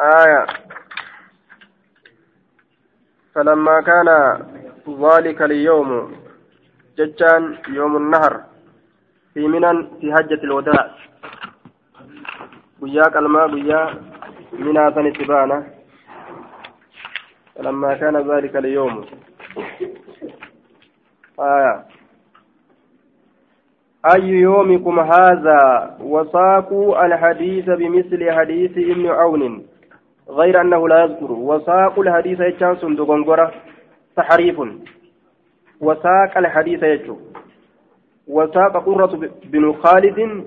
آية. فلما كان ذلك اليوم ججان يوم النهر في منن في حجة الوداع. guyyaa الماء minaa sanitti baana فلما كان ذلك اليوم. آية. أي يومكم هذا؟ وساقوا الحديث بمثل حديث ابن عون. غير أنه لا يذكر. وساق الحديث يجان صندوق تحريف. وساق الحديث يجو. وساق قرة بن خالد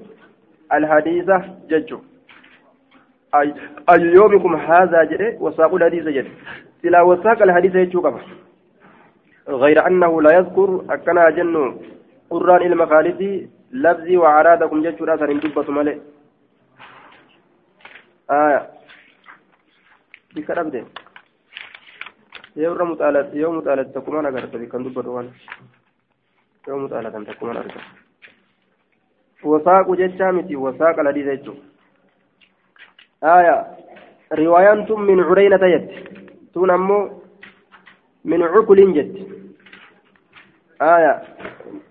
الحديث ججو أي يومكم هذا جري؟ وساق الحديث جري. سلا وساق الحديث يجو كما. غير أنه لا يذكر. أكنا جن قرآن المخالد لفظي وعرادكم ججو راسا دبة ملئ آية بك ربدين yoo mutaalatti yoo mutaalatti takkumaan agarta kan dubbatu waan yoo mutaalatan takkumaan arga wasaaqu jechaa miti wasaaqa ladiisa jechuudha آية رواية من عرينة يد تون أمو من عقل جد آية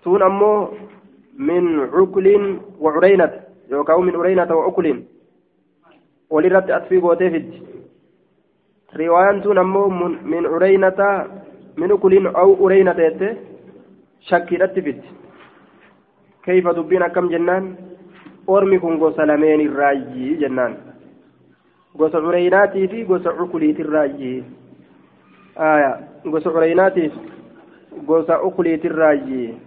تون أمو من عقل وعرينة يوكاو من عرينة وعقل ولرت أتفي بوتيفد رواية تون أمو من عرينة من عقل أو عرينة يد شكي أتفد كيف دبين كم جنان أرمي كونغو سلامين الراجي جنان gosa cureynaatii fi gosa cukuliitirraayi gosa cureynaatiif gosa cukuliitirraayi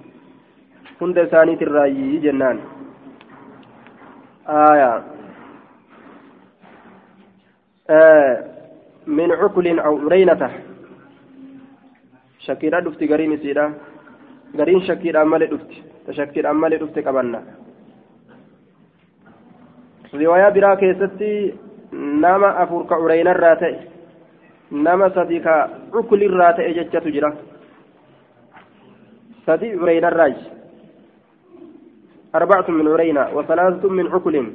hunda isaaniitirraayi jennaan min aw cureynata shakkiidha dhufti gariin isiidha gariin shakkiidhaan malee dhufti ta shakkiidhaan malee dhufte qabanna riwaayaa biraa keessatti nama afur ka ureynarraa ta'e nama sadi ka cukulirraa ta'e jechatu jira sadi ureynarraaji أربعة من عرينة وثلاثة من عقل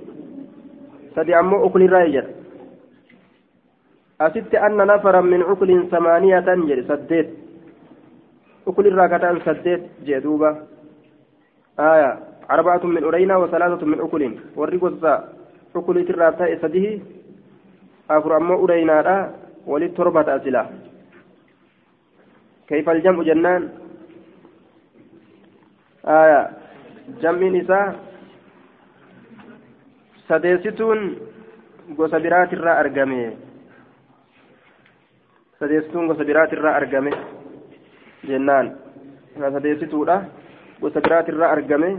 سدي أمو عقل الراجل أسدت أن نفرا من عقل ثمانية جل سديت عقل الراكتان سديت جدوبة. آية. أربعة من عرينة وثلاثة من عقل. والرقصة عقل الراتا ammoo ureynaadha walit torba ta'a sila كيف الجمع جنان؟ آية. جمع نساء. سديستون. gosa biraat irraa argame sadeessituun gosa biraat irraa argame jennaan. Sadeessituudha. Gosa biraat irraa argame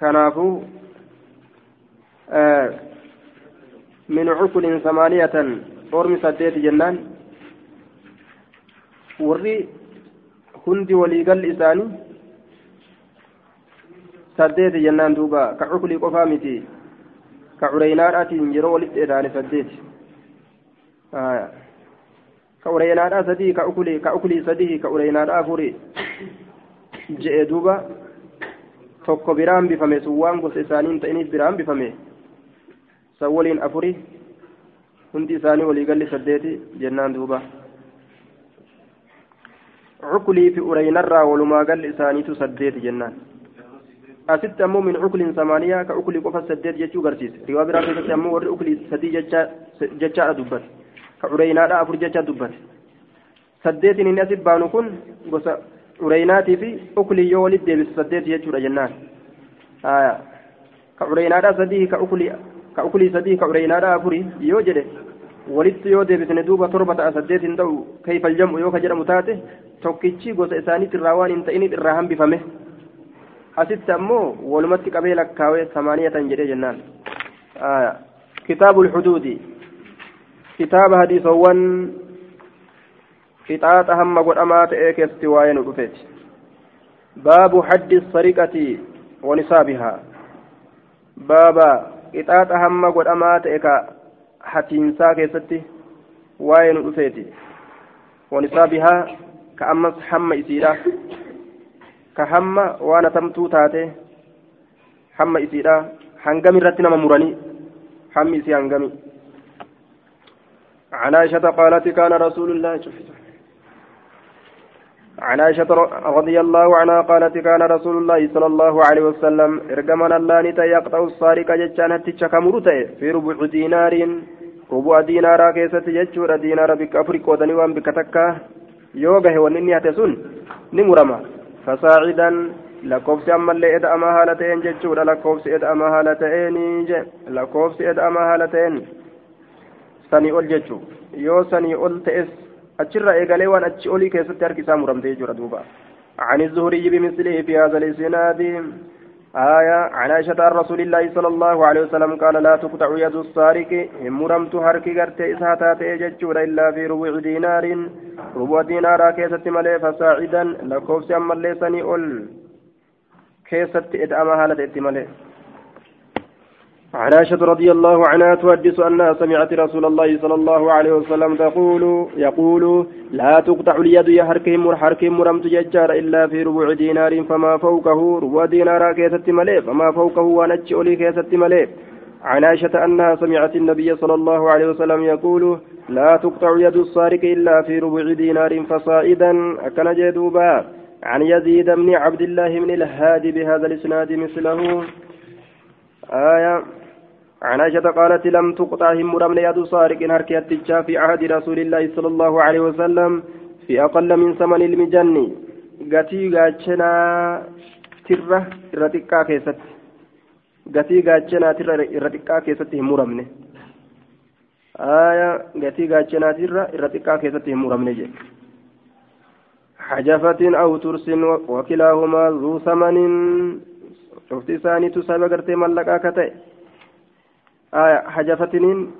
kanaafuu من عقل ثمانية أرمي سديت جنان وري هندي وليقل إساني سديت جنان دوبا كعقلي قفا متي كعرينات يرو ولد إداني سديت آه. كعرينات سدي كعقلي كعقلي سدي كعرينات أفوري جئ دوبا tokko biraan bifame sun waan gosa isaanii hin ta'iniif biraan bifame san waliin afuri hundi isaanii waliigalli saddeeti jennaan duuba cukulii fi ureynarraa walumaa galli isaaniitu saddeeti jennaan asitti ammoo min cukuliin samaaniyaa ka cukulii qofa saddeet jechuu garsiise riwaa biraa keessatti ammoo warri cukulii sadii jechaadha dubbate ka ureynaadha afur jecha dubbate saddeetiin inni asit baanu kun gosa ureynaatii fi cukulii yoo walit deebisu saddeeti jechuudha jennaan ka ureynaadha sadii ka cukulii ka ukulii sadii ka ureynaadha afuri yoo jedhe walitti yoo deebisne duuba torba ta'a saddeet hin ta'u kayfal yoo ka jedhamu taate tokkichi gosa isaaniitti irraa waan hin ta'iniif irraa hambifame asitti ammoo walumatti qabee lakkaawee samaaniyatan jedhee jennaan kitaabu lxuduudi kitaaba hadiisowwan qixaaxa hamma godhamaa ta'ee keessatti waa'ee nu dhufeeti baabu haddi sariqati wanisaabihaa baaba qixaaxa hamma godhamaa ta'e ka hatiinsaa keessatti waa'ee nu dhufeeti wanisaa bihaa ka ammas hamma isiidha ka hamma waan atamtuu taate hamma isiidha hangami irratti nama muranii hammi isii hangami عن عائشة قالت كان رسول الله عن عائشة رضي الله عنها قالت كان رسول الله صلى الله عليه وسلم إرجمنا الله نتا يقطع الصارق جتشان هتشا كمرته في ربع دينار ربع دينار كيسة جتشور دينار بك أفريق ودني وان بك تكا يوغه ونني هتسون نمرما فصاعدا lakkoofsi ammallee eda'amaa haala ta'een jechuudha lakkoofsi eda'amaa haala ta'een lakkoofsi eda'amaa haala ta'een sanii ol jechuu yoo sanii ol ta'es achirra eegalee waan achi olii keessatti harki isaa muramtee jechuudha duuba. عن الزهري بمثله في هذا الإسناد آية عن عائشة عن رسول الله صلى الله عليه وسلم قال لا تقطع يد السارق مرمت حرك غرت إسهاتات يجتشور إلا في ربع دينار ربع دينار كيست ملي فساعدا لكوفس أما ليسني أول كيست إدعم هالة إتمالي عن عائشة رضي الله عنها تحدث أنها سمعت رسول الله صلى الله عليه وسلم تقول يقول لا تقطع اليد يحركهم وحركهم مرمت ججار إلا في ربع دينار فما فوقه ربع دينار كيست ملي فما فوقه ونجي أولي كيست ملي عن عائشة أنها سمعت النبي صلى الله عليه وسلم يقول لا تقطع يد السارق إلا في ربع دينار فصائدا أكن جدوبا. عن يزيد بن عبد الله بن الهادي بهذا الإسناد مثله. آية عن عائشة قالت لم تقطع همرم يد سارق هركيت في عهد رسول الله صلى الله عليه وسلم في أقل من ثمن المجن. قتي قاتشنا ترة رتكا كيست. قتي قاتشنا ترة رتكا كيست همرمني آية قتي قاتشنا ترة رتكا كيست همرمني جي. حجفة أو ترس وكلاهما ذو ثمن. شفت ثاني تسابق ملقا كتئ حجفتنين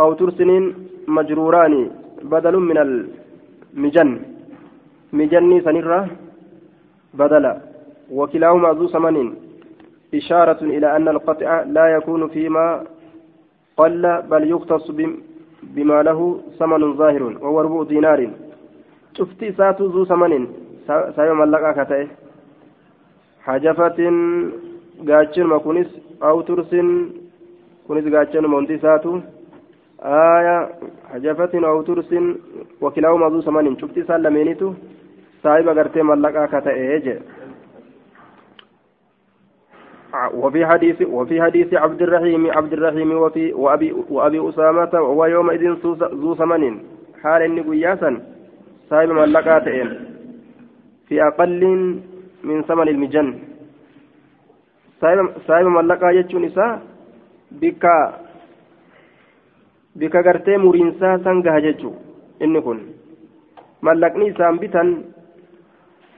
أو ترسنين مجروران بدل من المجن. مجني سنرة بدلا وكلاهما ذو ثمن. إشارة إلى أن القطع لا يكون فيما قل بل يختص بما له ثمن ظاهر وهو ربع دينار. شفتي ساتو ذو ثمن. سيوم اللقاء كتئ. حجفة قاتشن مكونس أو ترسن kunis gaachanuma hundi isaatu آية حجفة أو ترس وكلاهما ذو ثمن شفت سال لمينيتو صاحب غرتي ملقا كتئج وفي حديث وفي حديث عبد الرحيم عبد الرحيم وفي وأبي وأبي أسامة وهو يومئذ ذو ثمن حال إني قياسا صاحب ملقا تئن في أقل من ثمن المجن صاحب ملقا يجون إساء bikka bikka gartee muriinsaa san gaha jechuun inni kun mallaqni isaan bitan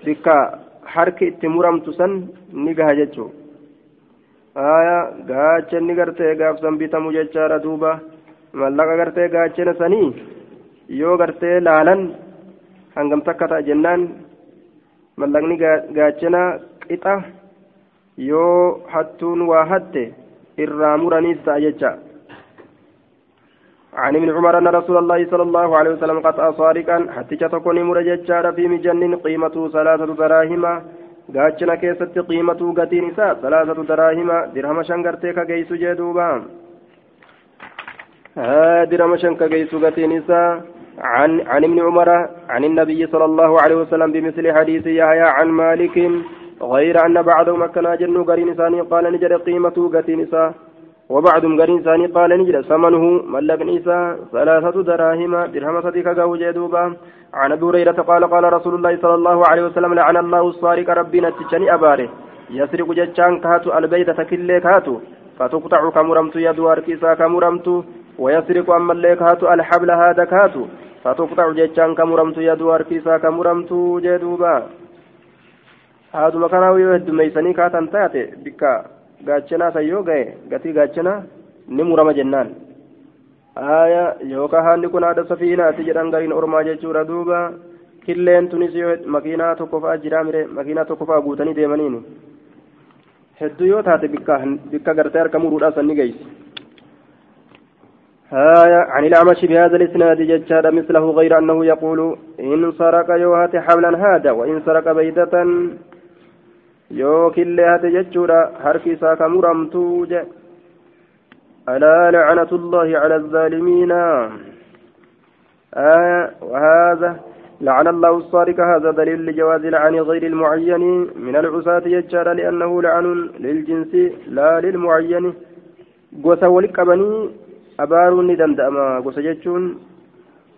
bikka harki itti muramtu san ni gaha jechuun aayaa gaacha inni gartee gaafsan bitamu jechaadha duuba mallaqa gartee gaachana sanii yoo gartee laalan hangam takka ta'a jennaan mallaqni gaachana qixa yoo hattuun waa hatte. Ta'a jecha عن ابن عمر أن رسول الله صلى الله عليه وسلم قطع صارقا حتى تكون مرججارا في مجن قيمته ثلاثة دراهم salaasatu daraahima dirhama shan gartee ka geessu jee duuba dirhama shan ka geessu gatiin isaa عن عن ابن عمر عن النبي صلى الله عليه وسلم بمثل حديث يحيى عن مالك غير أن بعضهم كان جنو قرين ثاني قال نجد قيمته قتين إساء وبعضهم قرين ثاني قال نجد ثمنه ملك إساء ثلاثة دراهم درهم صديق قاو جدوبا عن أبي هريرة قال قال رسول الله صلى الله عليه وسلم لعن الله الصارق ربنا تجني أباره. يسرق جتشان كاتو البيت تكلي كاتو فتقطع كمرمت يد أركيسا كمرمت ويسرق أما اللي كاتو الحبل هذا كاتو فتقطع جتشان كمرمت يد أركيسا كمرمت جدوبا haaduma kanaa yoo heddummeeysanii kaatan taate bikka gaachanaa san yoo gahe gatii gaachanaa ni murama jennaan aya yookaan haalli kun haadha safiinaati jedhan gariin ormaa jechuudha duuba killeen tunis yoo makiinaa tokko fa'aa jiraa mire makiinaa tokko fa'aa guutanii deemaniini hedduu yoo taate bikka gartee harka muruudhaa san ni geessi هايا عن الأعمش بهذا الإسناد ججاد مثله غير أنه يقول إن سرق يوهات حبلا هذا وإن سرق بيدة yookillee hate jechuudha harki isaa ka muramtuu je alaa lacnatu llaahi cala alzaalimiina آه وهذا لعن الله الصارق هذا دليل لجواز لعن غير المعين من العصاة يجار لأنه لعن للجنس لا للمعين abaaruun ni danda'ama gosa jechuun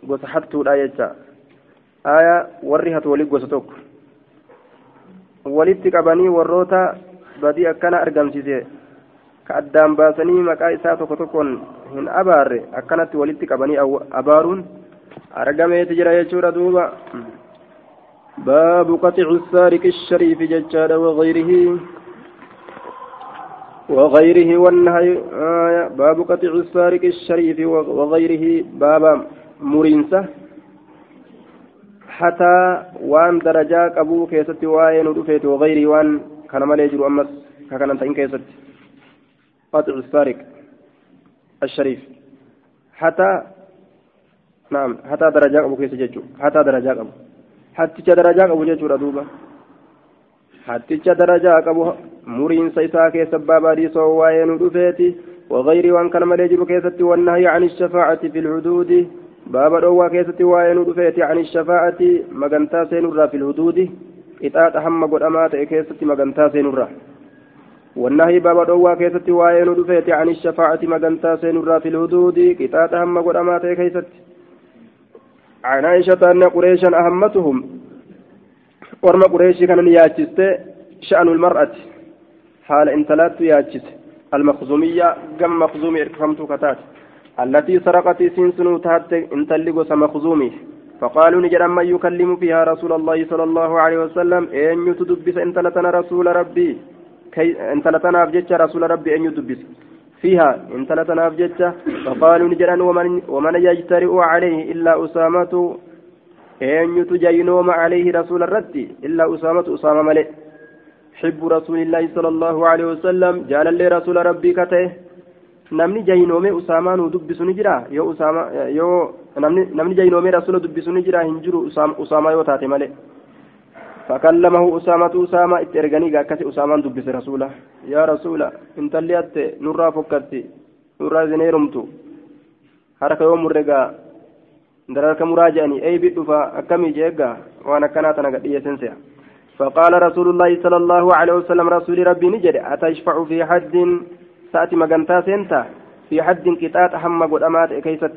gosa hattuudha jecha aya warri hatu wali gosa tokko walitti qabanii warroota badii akkana argamsiise ka addaan baasanii maqaa isaa tokko tokkoon hin abaarre akkanatti walitti qabanii abaaruun argameeti jira jechuudha duuba baabu qaxicu saariqi shariifi jechaadha wagayrihi وغيره والنهي آه باب قطع السارق الشريف وغيره باب حتى وان درجاك أبو كيست وين ودفيت وغيره وان كان ما يجر أمس كان أنت إن كيست قطع السارق الشريف حتى نعم حتى درجاك أبو كيست ججو حتى درجاك أبو حتى درجاك أبو ججو ردوبة حتى درجاك أبو muriinsa isaa keessa baabadii soo waa'ee nu dhufeeti. وغير وان كان مليجر كيست والنهي عن الشفاعة في الحدود باب دوا كيست وين رفيت عن الشفاعة مغنتا سينرا في الحدود إطاعت هم قد أمات كيست مغنتا سينرا والنهي باب دوا كيست وين رفيت عن الشفاعة مغنتا سينرا في الحدود إطاعت هم قد أمات كيست عن عائشة أن قريشا أهمتهم ورم قريش كان ياتشست شأن المرأة حال انتلات ياجس المخزومية قم مخزومي اركفمت كتات التي سرقت سنسن تهت انتلقس مخزومي فقالوا نجد من يكلم فيها رسول الله صلى الله عليه وسلم أن يتدبس انتلتنا رسول ربي. كي انتلتنا أفجتش رسول ربي أن يدبس فيها انتلتنا أفجتش. فقالوا نجد ومن, ومن يجترئ عليه إلا أسامة. أن يتجينوم عليه رسول الرد إلا أسامة أسامة ملئ. حب رسول الله صلى الله عليه وسلم جعل لي رسول ربي كته. Namni jahinoome usaamaa nu dubbisu ni jira yoo usaama yoo namni namni jahinoome rasula dubbisu ni jira hin jiru usaamaa yoo taate malee fakallamahu usaamatu usaamaa itti erganii akkasi usaamaan dubbise rasula yaa rasula intalli atte nurraa fokkatti nurraa isin heerumtu harka yoo murregaa dararka muraa jedhanii eebi dhufa akkamii jeeggaa waan akkanaa tana gadhiyyeessin se'a فقال رسول الله صلى الله عليه وسلم رسول ربي نجد أتشفع في سنتا في حد كتات هم قدامات كيست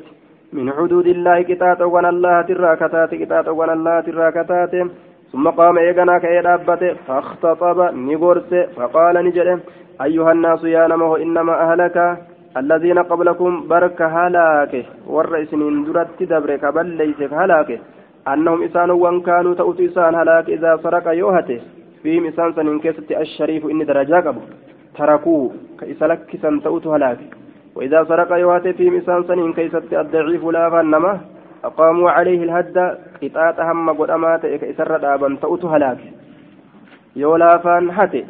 من حدود الله كتات وان الله تراكتات كتات وان الله تراكتات ثم قام إيقنا كإدابة فاختطب نيغورس فقال نجد أيها الناس يا نمه إنما أهلك الذين قبلكم برك هلاك والرئيس من درت دبرك بل ليس هلاك أنهم إسان وان كانوا تؤتوا إسان هلاك إذا سرق يوهته فيهم إسان سنين كيست الشريف إني درجاك تركوه كإسلك سن تؤتوا هلاك وإذا سرق يوهته فيهم إسان سنين كيست الضعيف لا فنما أقاموا عليه الهد قطعة هم قد أمات كإسر دابا تؤتوا هلاك yoo laafaan hate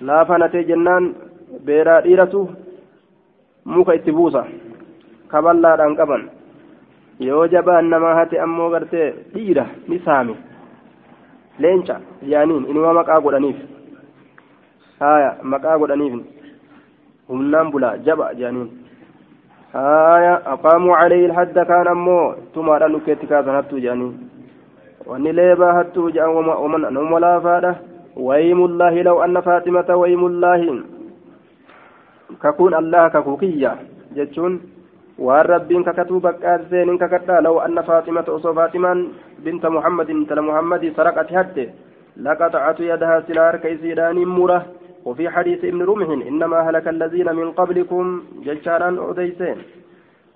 laafaan hatee jennaan beeraa dhiiratu muka itti buusa kaballaadhaan qaban yoo jabaan namaa hate ammoo gartee dhiira ni saame leenca jaaniin inuma maqaa godhaniif haya maqaa godhaniif humnaan bulaa jaba jaaniin haya aqaamuu calayhi ilhadda kaan ammoo tumaadhaan dhukkeetti kaasan hattuu jaaniin wanni leebaa hattuu jedhan nama laafaadha waymullaahi law anna faaximata waymullaahi kakuun allaha kakuu kiyya jechuun waan rabbiin kakatuu baqqaat seenin kakadhaa law anna faaximata osoo faaximaan binta muhammadin tala muhammadii saraqati hatte لقطعت يدها سلار كيسيدان مرة وفي حديث ابن رمح إنما هلك الذين من قبلكم ججارا أوديسين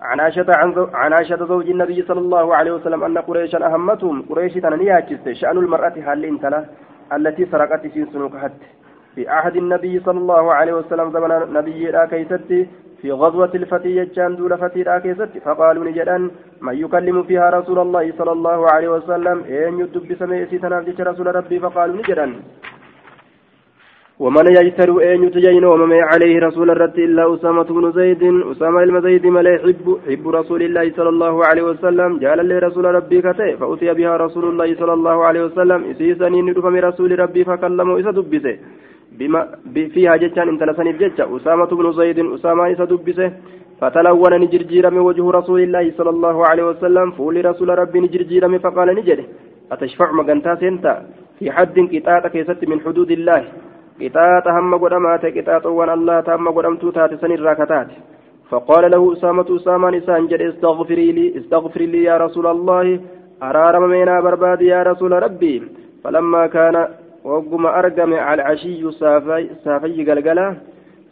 عن عائشة عن عائشة زوج النبي صلى الله عليه وسلم أن قريشا أهمتهم قريش تنياكست شأن المرأة هل انتلا التي سرقت سنسنك حتى في عهد النبي صلى الله عليه وسلم زمن نبي لا كيستي في غزوة الفتي يجان دول فتي راكيست فقالوا نجدان من يكلم فيها رسول الله صلى الله عليه وسلم؟ إن يدب سميسي تنافجت رسول ربي فقالوا نجدان ومن يجتر أن يتجين ومن عليه رسول الرد إلا أسامة بن زيد أسامة المزيد ملا يحب حب رسول الله صلى الله عليه وسلم. جعل لي رسول ربي كتئ فأتي بها رسول الله صلى الله عليه وسلم. إسيسني ندفم رسول ربي فكلمه إسا دبسه. بما فيها جتان انت لسنيف جتة أسامة بن زيد أسامة إسا دبسه. فتلون نجرجيرم وجه رسول الله صلى الله عليه وسلم. فولي رسول ربي نجرجيرم فقال نجري أتشفع مقنتا سنتا؟ في حد قطاع كيست من حدود الله. قطاع هم قدمات قطاع وان الله تهم قدمتو تات سن الراكتات فقال له أسامة أسامة نسان جد استغفري لي استغفري لي يا رسول الله أرارم مينا برباد يا رسول ربي فلما كان وقم أرقم على العشي سافي سافي قلقلا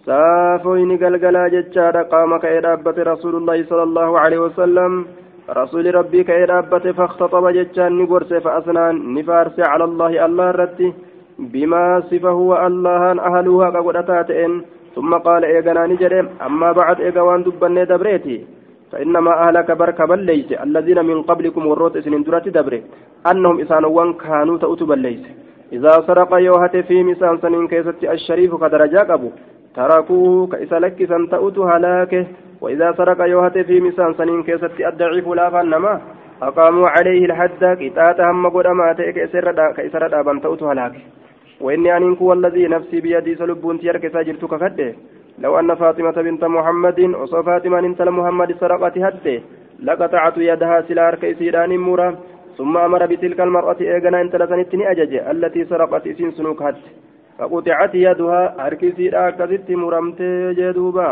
سافوين قلقلا جتشار قام كإرابة رسول الله صلى الله عليه وسلم رسول ربي كإرابة فاختطب جتشان نقرس فأسنان نفارس على الله الله رتي بما صفه الله أهلها كقدتاتين ثم قال إيقنا نجري أما بعد إيقوان دبني دبريتي فإنما أهلك بركة بليس. الذين من قبلكم وروت سنين درات دبري. أنهم إسانوان كانوا تأتوا بليس. إذا سرق يوهت في مسان سنين كيست الشريف كدرجا قبو. تركوه كإسا لكسا تأتو هلاكه. وإذا سرق يوهت في مسان سنين كيست الضعيف لا فنما أقاموا عليه الحد كتات هم كإسر دابا تأتو هلاكه. وإني أنك والذي نفسي بيدي سلبون تيرك ساجرتك كده لو أن فاطمة بنت محمد وصو فاطمة انت محمد سرقت هده لقطعت يدها سلار كيسيران مورا. ثم أمر بتلك المرأة إيغنا انت لسنتني أجج. التي سرقت إسين سنوك هد فقطعت يدها هركسي كذبت مرمت جدوبا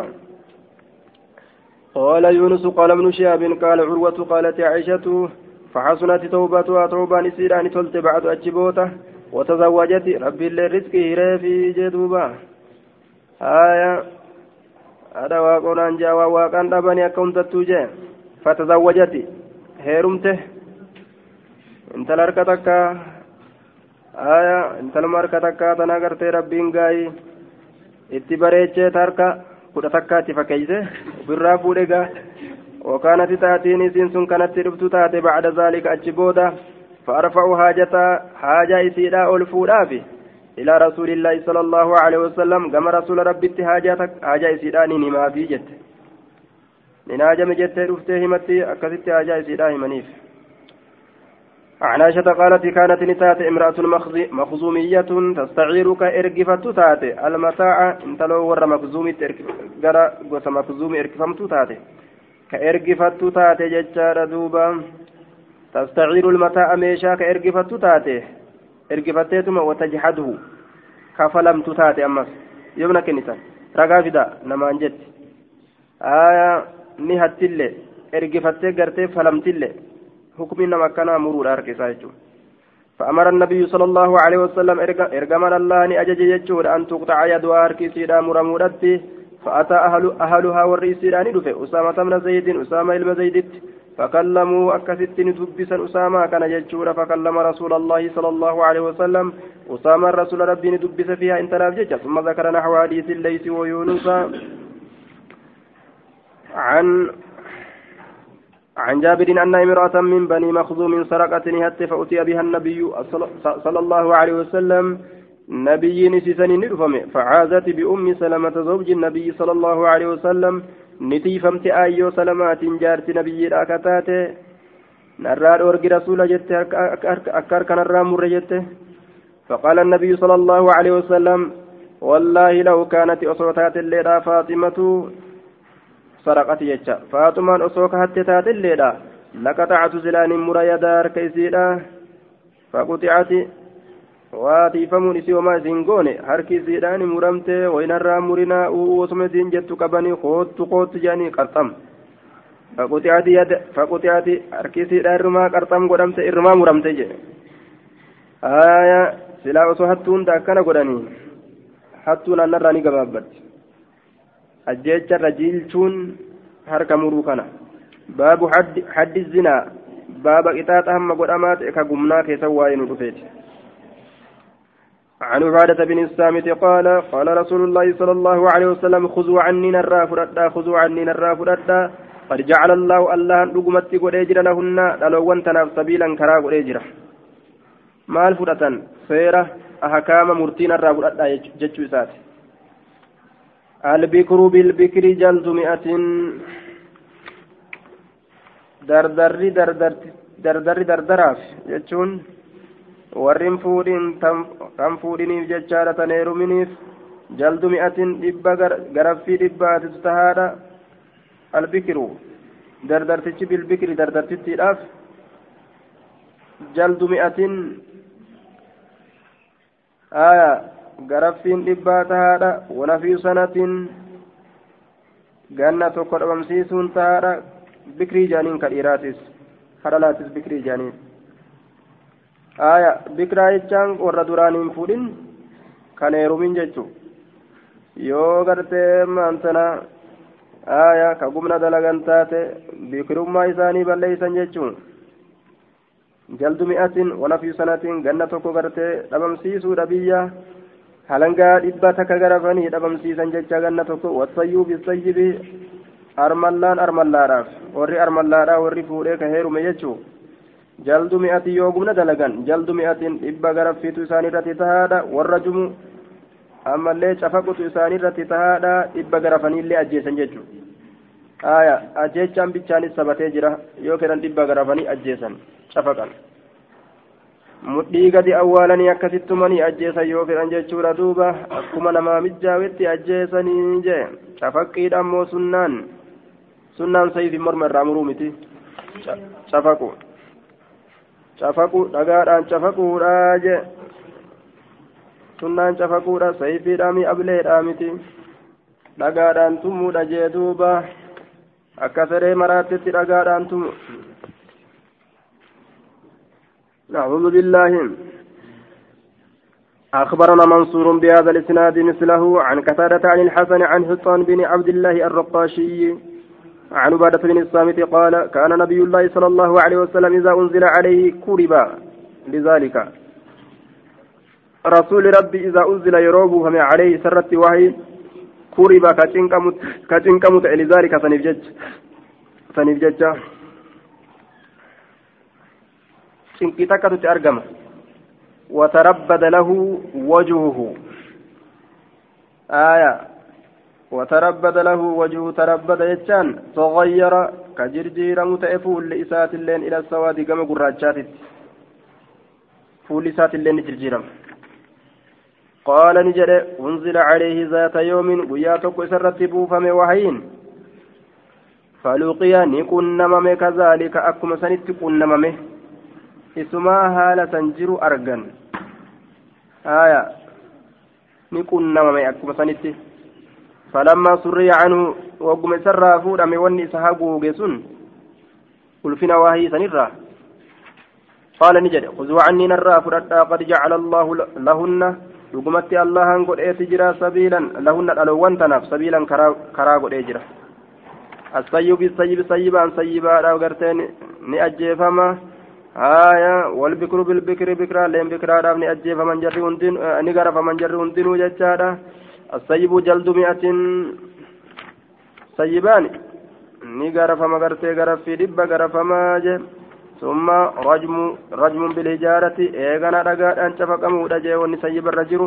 قال يونس قال ابن شهاب قال عروة قالت عائشة فحسنت توبتها توبة نسيران تلت بعد أجبوته. وتزوجت ربي اللي رزقه في جدوبا آية. هذا واقعون أن جاء واقعا دبني أكون تتوجه. فتزوجت. هيرمته. انت لاركتك. takkaa tana gartee rabbiin gaa'ii itti bareechee harka kudha takkaatti fakkeeyse ofirraa fuudhe gaa وكانت تأتيني سنسن كانت تربت تاتي بعد ذلك. أجبودا فأرفع حاجة حاجة إسيدا ألفودا في إلى رسول الله صلى الله عليه وسلم كما رسول ربي حاجة حاجة إسيدا نما في جت. نناجم جت رفته همتي أكثت حاجة إسيدا همنيف. عن عائشة قالت كانت نتات امرأة مخزومية تستعير كإرقفت تاتي. المتاع انت لو ور مخزومي غرا غوسا مخزومي إرقفمت تاتي. كإرقفت تاتي ججار دوبا. تستعير المتاع ميشا كإرقفت تاتي. إرقفتيتما وتجحده. كفلمت تاتي أمس. يومنا كنسا رقافدا نمان جت. آية نهتلي إرقفتي قرتي فلمتلي حكم نما كان مرور أركسا فأمر النبي صلى الله عليه وسلم إرجمنا الله أجج يجور أن تقطع يدها أركسيدا مرمودتي فأتى أهل أهلها والرئيسيران دفع. أسامة بن زيد أسامة بن زيد فكلموا أكست ندبسا أسامة كان يجور فكلم رسول الله صلى الله عليه وسلم. أسامة رسول ربي ندبس فيها إن تلاف ثم ذكر نحو حديث الليث ويونس عن عن جابر أن امرأة من بني مخزوم سرقت نهت فأتي بها النبي صلى الله عليه وسلم. نبي نسيسن فعازت بأم سلمة زوج النبي صلى الله عليه وسلم. نتيفمت آيو سلمات جارت نبي راكتات نرى أورج رسول جت أكار كان الرام جت فقال النبي صلى الله عليه وسلم والله لو كانت أصوتات الليلة فاطمة سرقت يجا فاطمان أصوك حتى تاتليدا لقطعت زلان مرا يدار كيسيدا فقطعت waatiifamuun isii homaa isin goone harki isiidhaan muramte waynarraa murinaa osuma isin jettu qabanii koottu koottu jedhanii qarxam. Faquxiyaati harki isiidhaan irrumaa qarxam godhamte irrumaa muramte jedhe. Silaa osoo hattuun akkana godhanii hattuun annarraa ni gabaabbatti ajjeecharra jiilchuun harka muruu kana. Baabu haddi zinaa baaba qixaaxa hamma godhamaa ta'e ka gumnaa keessa waa'ee nu dhufeeti عن عبادة بن الصامت قال قال رسول الله صلى الله عليه وسلم خذوا عني نرى فردا خذوا عني نرى فردا قد جعل الله الله رقمت قد أجر لهن لو تناف سبيلا كرا أجر. مال فردا سيرة أحكام مرتين الرا فردا جتشو ساتي البكر بالبكر جلد مئة. دردري دردري دردراف jechuun warrin fuudhin kan fuudhiniif jechaadha tan heeruminiif jaldu mi'atin dhibba garaffii dhibbaatitu tahaadha. Albikiru dardartichi bilbikri dardartittiidhaaf jaldu mi'atin aya garaffiin dhibbaa tahaadha. Wanafii sanatin ganna tokko dhabamsiisuun tahaadha. Bikrii jaaniin ka dhiiraatis kadhalaatis bikrii jaaniin aya bikiraa jechaan warra duraan hin fuudhin kan heerumin jechu yoo gartee maantana aya ka gumna dalagan taate bikirummaa isaanii balleeysan jechuun jaldu mi'atin wanafii sanatiin ganna tokko gartee dhabamsiisuudha biyya halangaa dhibba takka garafanii dhabamsiisan jecha ganna tokko wasayyuu bisayyibi armallaan armallaadhaaf warri armallaadhaa warri fuudhee ka heerume jechuu jaldu mi'ati yoo gumna dalagan. Jaldu mi'atin dhibba garaffiitu isaanirratti tahaadha. Warra jumu ammallee cafaqutu isaanirratti tahaadha. Dhibba garafaniillee ajjeesan jechuu aya ajjeechaan bichaanis sabatee jira. Yoo kedhan dhibba garafanii ajjeesan cafaqan mudhii gadi awwaalanii akkasittumanii ajjeesan yoo fedhan jechuudha duuba. Akkuma namaa mijjaawetti ajjeesanii jee cafaqqiidha ammoo sunnaan. Sunnaan sayfi morma irraa muruu miti. Cafaqu cafaqu dhagaadhaan cafaquudha jee sunnaan cafaquudha sayfiidha mi ableedha miti dhagaadhaan tumuudha jee duuba akka saree maraattitti dhagaadhaan tumu نعوذ بالله أخبرنا منصور بهذا الإسناد مثله عن كثادة عن الحسن عن حصان بن عبد الله الرقاشي عن عبادة بن الصامت قال كان نبي الله صلى الله عليه وسلم إذا أنزل عليه كرب لذلك. رسول ربي إذا أنزل يروب فما عليه سرت وهي كرب كتنكمت لذلك فنفجج فنفجج. cinqii takkatutti argama watarabbada lahu wajuhuhu aya watarabbada lahu wajuhu tarabbada jechaan tagayyara ka jirjiiramu ta'e fuulli isaatilleen ila sawaadi gama gurraachaatitti fuulli isaatilleen ni jirjiirama قال نجد أنزل عليه ذات يوم وياتك سرت بوفم وحين فلقي نكنمم كذلك أكم سنت كنممه isumaa haala san jiru argan haya ni qunnamame surriya canhu wagguma isarraa fuudhame wanni isa haguuge sun ulfina waahii sanirraa قال نجد خذوا عني نرى فردا قد جعل الله لهن dhugumatti allahan godheeti jira sabiilan lahunna dhalowwan tanaaf sabiilan karaa godhee jira assayyubi sayyibi sayyibaan sayyibaadhaaf gartee ni ajjeefama آية والبكر بالبكر بكرا لين بكرا دافني أجيب من جري هندين نقرف من جري هندين جتشارا السيب جلد مئة سيبان نقرف مقرتي قرف في دب قرف ما ثم رجم رجم بالهجارة إيغانا رقاد أن شفقمو دجي ونسيب الرجل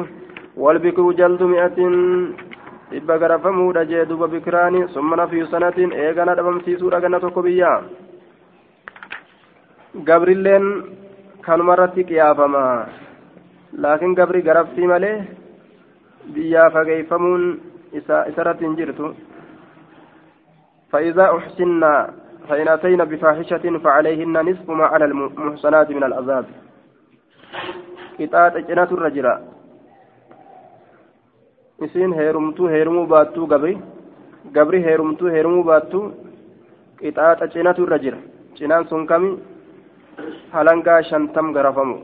والبكر جلد مئة dhibba garafamuudha jee duba bikiraani summa nafiyu sanatiin eegana dhabamsiisuudha ganna tokko biyyaa gabrilleen kanumarratti qiyaafama laakiin gabri garaftii malee biyyaa fageeyfamuun isarratti hin jirtu فإذا أحسنا فإن أتينا بفاحشة فعليهن نصف ما على المحصنات من العذاب قطعة جنة الرجل isiin heerumtuu heerumuu baattuu gabri gabri heerumtuu heerumuu baattuu qixaaxa cinatu irra jira cinaan sun kami halangaa shantam garafamu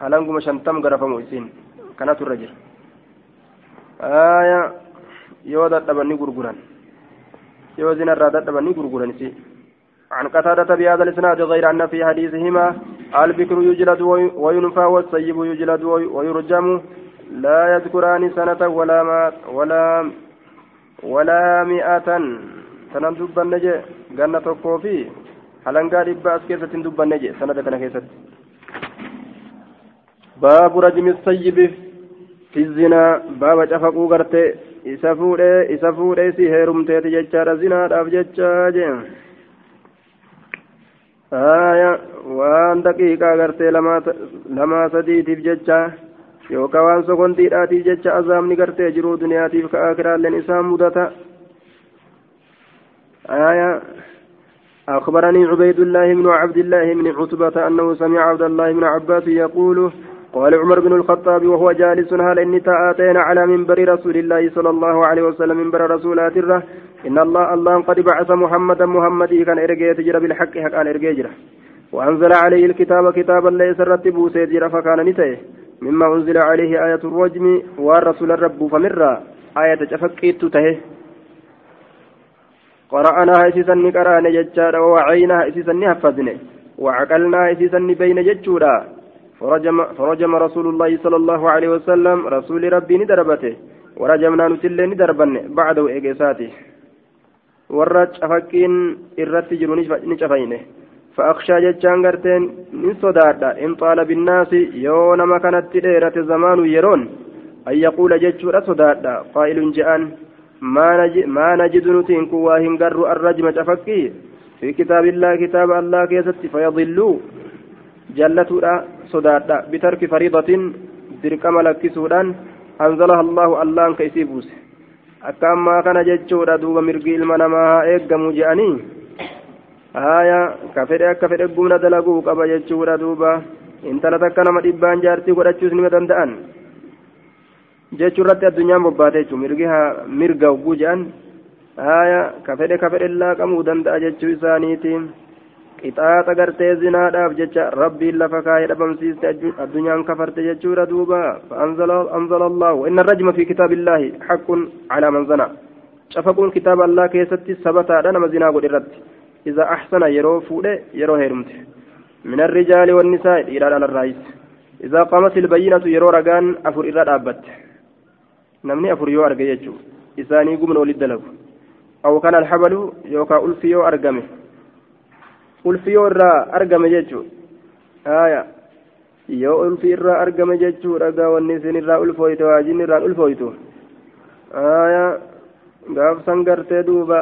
halanguma shantam garafamu isiin kanatu irra jira aya yoo dadhaban ni gurguran yoo zinarraa dadhaban ni عن قتادة بهذا الإسناد غير أن في حديثهما البكر يجلد وينفى والسيب يجلد ويرجم لا يذكران سنة ولا ما ولا ولا مئة تنم النجي جنة كوفي halangaa dhibbaa as keessatti hin dubbanne jee sanada kana keessatti baabu fi zinaa baaba cafaquu gartee isa fuudhee isa fuudhee si heerumteeti jechaadha zinaadhaaf jechaa jee aya waan daqiiqaa gartee lamaa sadiitiif jecha yookaan waan sokontiidhaatiif jecha azaabni gartee jiruu duniyaatiif ka akiraalleen isaan mudata آية أخبرني عبيد الله بن عبد الله بن عتبة أنه سمع عبد الله قال عمر بن الخطاب وهو جالس هل إني تآتينا على منبر رسول الله صلى الله عليه وسلم منبر رسولات الره إن الله الله قد بعث محمدا محمد كان إرجع تجرى بالحق حق أن جرى. وأنزل عليه الكتاب كتابا ليس رتبه سيجرى فكان نتيه مما أنزل عليه آية الرجم والرسول الرب فمرة آية تفكيت تهه قرأناها إسيسا قرأنا ججارا ووعيناها إسيسا حفظنا وعقلناها إسيسا بين ججورا فرجم, فرجم رسول الله صلى الله عليه وسلم رسول ربي ندربته ورجمنا نتلي ندربن بعد إيقاساته warra cafaqiin irratti jiru ni cafayne فأخشى جتشان قرتين من صدادا إن طال بالناس يو نما كانت ديرة زمان يرون أن يقول جتشورا صدادا قائل جاءن ما نجد, ما نجد نتين كواهن قر الرجم تفكي في كتاب الله كتاب sodaadha. Bitarki fariidatin dirqama lakkisuudhaan anzalaha allahu allaan ka isii buuse. Akka ammaa kana jechuudha duuba mirgi ilma namaa haa eeggamu je'anii? Haaya ka fedhe akka fedhe gumna dalaguu qaba jechuudha duuba. Intala takka nama dhibbaan jaartii godhachuus nima danda'an? Jechuu irratti addunyaan bobbaate jechuu mirgi haa mirga hogguu je'an? Haaya ka fedhe ka fedhe laaqamuu danda'a jechuu isaaniitiin qixaaxa gartee zinaadhaaf jecha rabbiin lafa kaayee dhabamsiiste addunyaan kafarte jechuudha duuba. فأنزل الله وإن الرجم في كتاب الله حق على من زنى شفقون كتاب الله كيستي ثبت أنا مزنا قد إذا أحسن يرو فودة يرو هيرمت من الرجال والنساء إلى الرئيس إذا قامت البينة يرو رقان أفر إلى الأبت نمني أفر يو أرقى يجو إساني قمن ولد له أو كان الحبل يوكا ألفيو أرقمه ألفيو الرا أرقم يجو آية yoo ulfi irraa argame jechuudha wanni isin irraa ulfooyte waajinni irraan ulfooytu gaafsan gartee duuba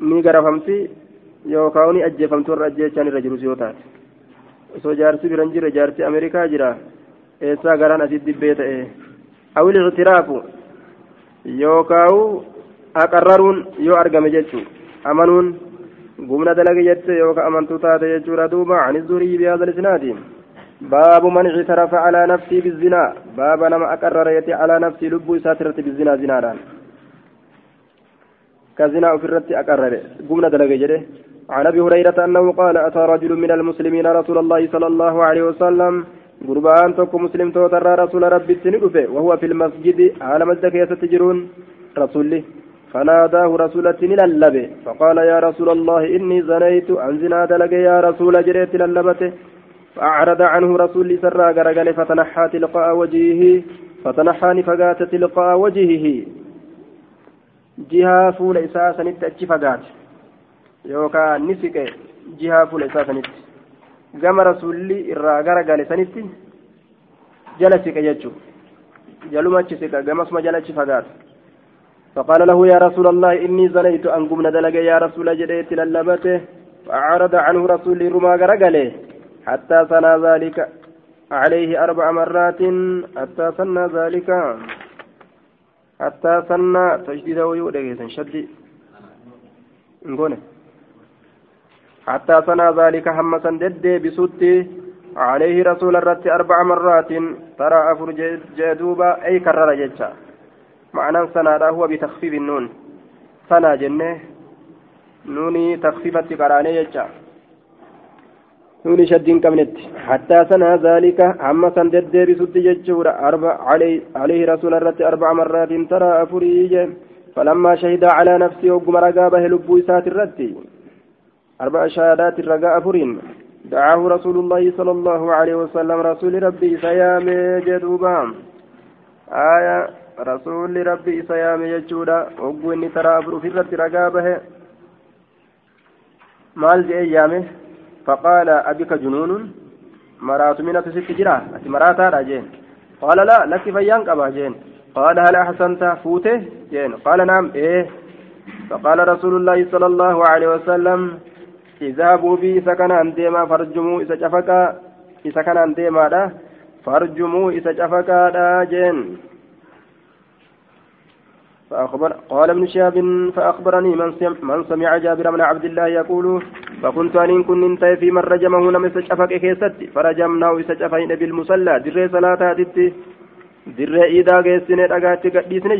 ni garafamti yookaan ni ajjeefamtu warra ajjeechaan irra jirus yoo taate osoo jaarsi biran jirre jaarsi ameerikaa jira eessaa garaan asitti dibbee ta'e awil ictiraafu yookaan aqarraruun yoo argame jechuu amanuun gumna dalage jette yookaan amantuu taate jechuudha duuba. Ani zurii bihaadha lisnaati باب من اعترف على نفسه بالزنا باب نما أقرر يتي على نفسه لبو ساترة بالزنا زنا كزنا أفرت أقرر قمنا دلق جده عن أبي هريرة أنه قال أتى رجل من المسلمين رسول الله صلى الله عليه وسلم قربان توك مسلم توتر رسول ربي السنقفه وهو في المسجد على مسجد يستجرون رسوله فناداه رسولة للبه فقال يا رسول الله إني زنيت أن زنا دلق يا رسول جريت للبته فأعرض عنه رسول سرى قرقل فتنحى تلقاء وجهه فتنحى نفقات تلقاء وجهه jihaa fuula isaa sanitti achi fagaate yookaan ni siqe jihaa fuula isaa sanitti gama rasuulli irraa gara gale sanitti jala siqe jechuudha jaluma achi siqa gamasuma jala achi fagaate فقال له يا رسول الله إني زنيت أن قمنا دلق يا رسول جديت للبته فأعرض عنه رسول رما غرقله. حتى سنى ذلك عليه أربع مرات. حتى سنى ذلك. حتى سنة تجديد ويودك شدي حتى سنة ذلك همسا دد بسوتي عليه رسول الرت أربع مرات. ترى أفر جدوبا أي كرر ججا معنى سنة هو بتخفيف النون. سنة جنة. نوني تخفيفة قراني ججا نوني شدين كمنت. حتى سنة ذلك عما سن ددبي سد ججور أربع علي عليه رسول الرت أربع مرات ترى أفريج. فلما شهد على نفسه وقم رقابه لبو سات الرت. أربع شهادات الرقاء أفرين. دعاه رسول الله صلى الله عليه وسلم رسول ربي سيام جدوبا. آية رسول ربي سيام ججورا وقم ترى أفر في الرت رقابه مال جي أيامه؟ فقال أبك جنون؟ مرات من ست جرا؟ أتي مرات جين. قال لا لك فيان قبا جين. قال هل أحسنت؟ فوته؟ جين. قال نعم. إيه. فقال رسول الله صلى الله عليه وسلم اذهبوا بي سكن أنديما فرجموا إذا شفقا إذا كان أنديما فرجموا إذا شفقا جين. فأخبر قال ابن شهاب فأخبرني من سمع, من سمع جابر بن عبد الله يقول فكنت أن كن انتهي في من رجمه نم سجفك كيست فرجمناه سجفين بالمصلى در صلاة تتي در إذا قيسن أقات قديسن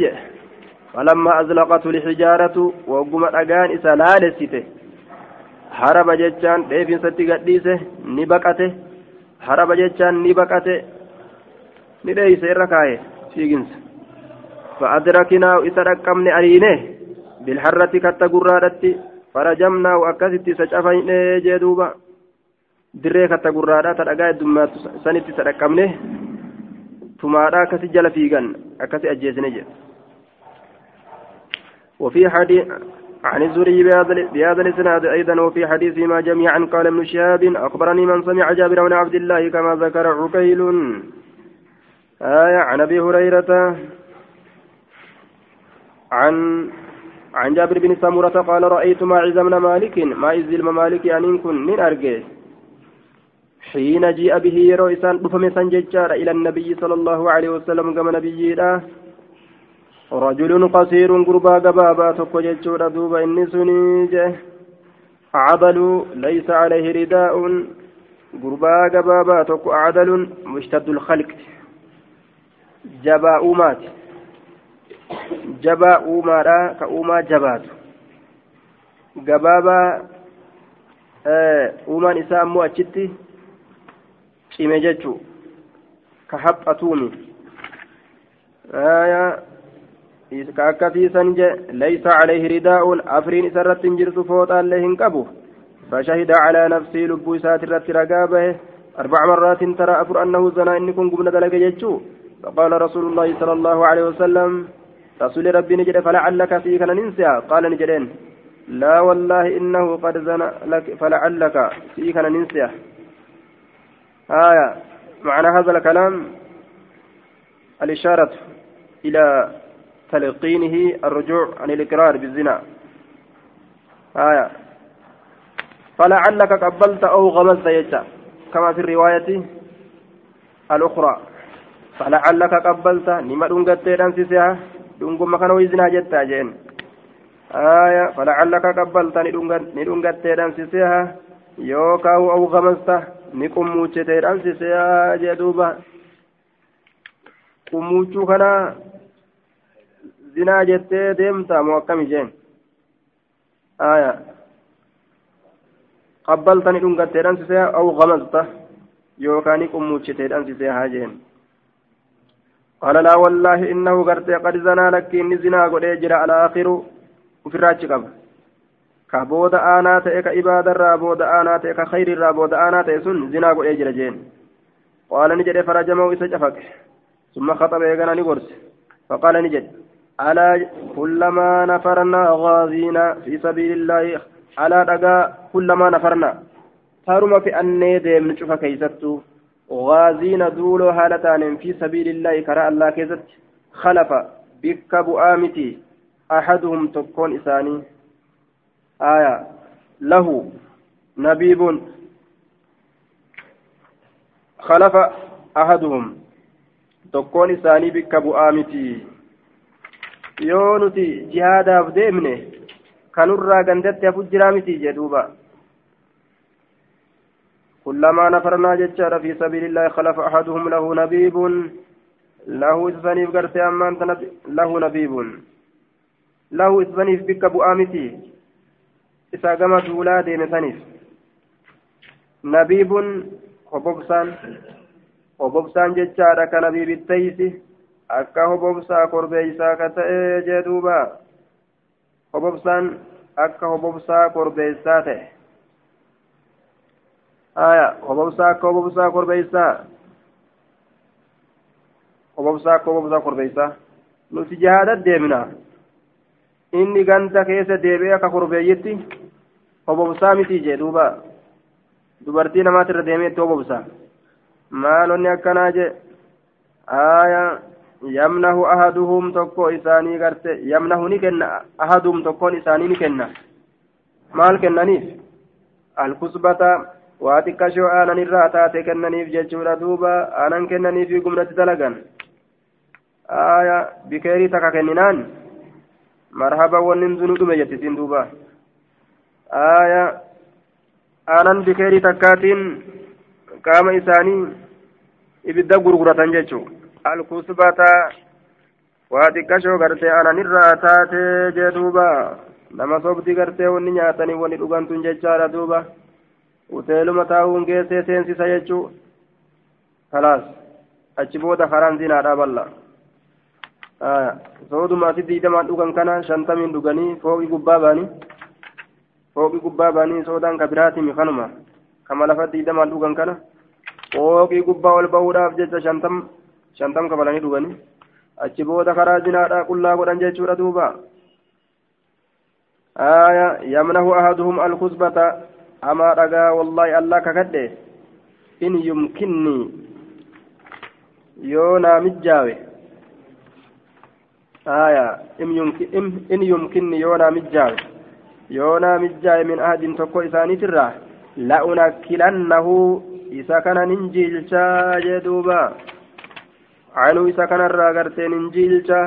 فلما أزلقت الحجارة وقم أقان إسلالسته haraba jechaan dheefinsatti gadhiise ni baqate haraba jechaan ni baqate ni dheeyse irra kaaye fiiginsa فأدركناه إذا رقمني أرينه بالحرة كتا قرادتي فرجمناه أكثت سجفين جدوبا. dirree katta gurraadhaa ta dhagaa heddummaatu sanitti sadhaqqabne tumaadhaa akkasi jala fiigan akkasi ajjeesine jedhe وفي حديث عن الزهري بهذا الإسناد أيضا وفي حديثهما جميعا قال ابن شهاب أخبرني من سمع جابر بن عبد الله كما ذكر عقيل. آية عن أبي هريرة عن عن جابر بن سمرة قال رأيت ماعز بن مالك ماعز الممالك أن كن من أرجه حين جيء به يرو إسان بفم سنججار إلى النبي صلى الله عليه وسلم كما نبي رجل قصير قربا قبابا تكو ججور دوبا إني سنيجه عضل ليس عليه رداء. قربا قبابا تكو عدل مشتد الخلق. جبا أومات jabaa uumaadha ka uumaa jabaatu gabaabaa uumaan isaa ammoo achitti cime jechuu ka haphatuumi ka akkasiisan je laysa calayhi ridaa'uun afriin isa irratti hin jirtu fooxaallee hin qabu فشهد على نفسه لبو سات الرت رقابه أربع مرات ترى أفر أنه زنا إن كن قبل ذلك فقال رسول الله صلى الله عليه وسلم رسول ربي نجد فلعلك فيك ننسى قال نجدين. لا والله إنه قد زنى لك فلعلك فيك ننسى آية. معنى هذا الكلام الإشارة إلى تلقينه الرجوع عن الإقرار بالزنا. آية. فلعلك قبلت أو غمزت يجا. كما في الرواية الأخرى. فلعلك قبلت. نما دونغتي دانسيسها dhunguma kana wizinaa jettaa jeen aya falacallaka qabbalta ni dhungattee dhamsiseha yookaan au gamasta ni qummuuchitee dhamsiseha jee duuba qummuuchuu kana zinaa jettee deemta moo akkami jeen aya qabbalta ni dhungattee dhamsiseha au gamasta yookaan ni qummuuchitee dhamsiseha jeen قال لا والله إنه قرتي قد زنا لك إني زنا قد يجرى على آخر وفي الراج قبل كبود آنا تئك إبادة را بود آنا تئك خير را بود آنا تئسن زنا قد يجرى جين قال نجد فرجمه إسجفك ثم خطب يغنى نقرس فقال نجد ألا كلما نفرنا غازينا في سبيل الله على دقا كلما نفرنا تارما في أني ديم نشوف كيستو غازين دولو هالتان في سبيل الله كراء الله كيزت خلف بك بؤامتي أحدهم تكون إساني. آية. له نبيب خلف أحدهم تكون إساني بك بؤامتي yoo nuti jihaadaaf deemne kanurraa gandatti hafu jiraa miti jedhuuba كلما نفرنا ججار في سبيل الله خلف أحدهم له نبيب له إسفنيف قرتي أمان له نبيب له إسفنيف بك بؤامتي إسا قمت ولادي مثنيف نبيب hobobsaan hobobsaan jechaadha ka nabiibitteysi akka hobobsaa korbeeysaa ka ta'e jee duuba hobobsaan akka hobobsaa korbeeysaa ta'e aya hobobsaa akka hobobsaa korbeeysaa hobobsaa akka hobobsaa korbeeysaa nuti jihaadat deemna inni ganta keessa deebi'ee akka korbeeyyitti hobobsaa miti jee duuba dubartii namaati irra deemeetti hobobsaa maalonni akkanaa jee aya yamnahu ahaduhum tokko isaanii garte yamnahu ni kenna ahaduhum tokkoon isaanii ni kenna maal kennaniif alkusbata waa xiqqashoo aanan irraa taate kennaniif jechuudha duuba aanan kennaniif gumnatti dalagan aya bikeerii takka kenninaan marhaba wanni sunu dhume jetti siin duuba aaya aanan bikeerii takkaatiin qaama isaanii ibidda gurguratan jechuu alkusbata waa xiqqashoo gartee aananirraa taatee jee duuba nama sobdi gartee wanni nyaatanii wanni dhugantun jechaadha duuba uteeluma taa'uun geessee seensisa jechuu kalaas achi booda karaan zinaadhaa balla sooduma asi diidamaan dhugan kana shantamiin dhuganii fooqii gubbaa baanii fooqii gubbaa baanii soodaan kabiraatimi kanuma kama lafa diidamaan dhugan kana fooqii gubbaa ol bahuudhaaf jecha shantam shantam kabalanii dhuganii achi booda karaa zinaadhaa qullaa godhan jechuudha duuba آية يمنه أحدهم الكسبة أما رجا والله الله ككده إن يمكنني. يونا مجاوي آية. إن يمكنني يونا مجاوي يونا مجاوي من أحد تقوى إساني تراه لأنكلنه. إذا كان ننجيلشا جدوبا. عنو إذا كان الراغرتين ننجيلشا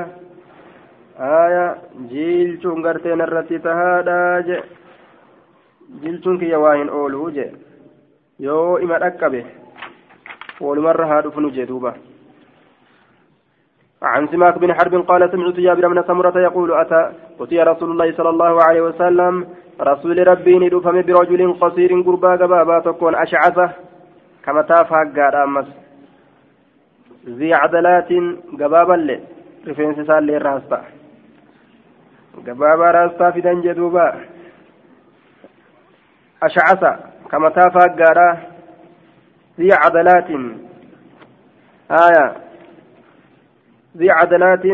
آية. جيلشون غرتين الرتي تهادا جي جيلشون كي يواهن أولو جي يو إما أكبه ولمرة هادو فنو جدوبا عن سماك بن حرب قال سمعت جابر بن سمرة يقول أتى أتي رسول الله صلى الله عليه وسلم رسول ربي ندفم برجل قصير قربا قبابا تكون أشعثة كما تافها قال أمس ذي عدلات قبابا لي رفين سسال لي راستا قبابا راستا في دنج دوبا أشعثة كما تافها قال ذي عدلات آية ذي عدلات